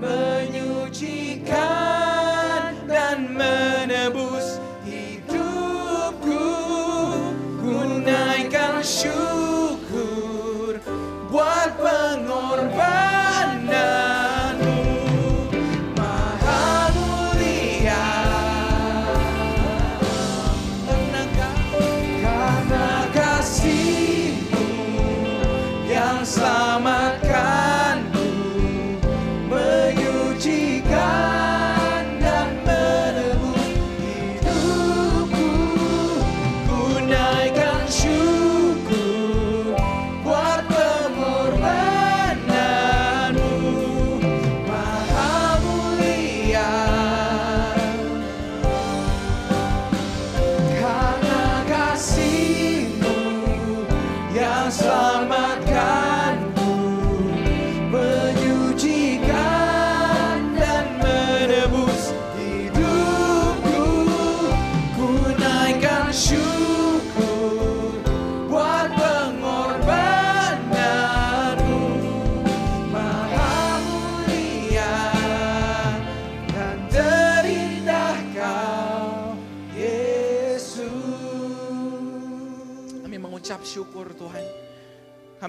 menyucikan dan menebus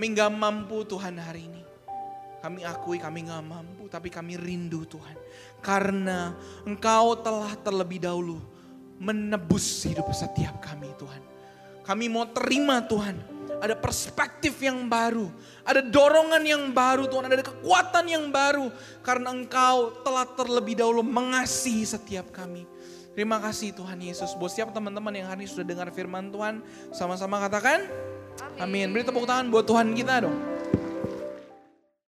kami nggak mampu Tuhan hari ini kami akui kami nggak mampu, tapi kami rindu Tuhan. Karena Engkau telah terlebih dahulu menebus hidup setiap kami Tuhan. Kami mau terima Tuhan. Ada perspektif yang baru. Ada dorongan yang baru Tuhan. Ada kekuatan yang baru. Karena Engkau telah terlebih dahulu mengasihi setiap kami. Terima kasih Tuhan Yesus. Buat siapa teman-teman yang hari ini sudah dengar firman Tuhan. Sama-sama katakan. Amin. Beri tepuk tangan buat Tuhan kita dong.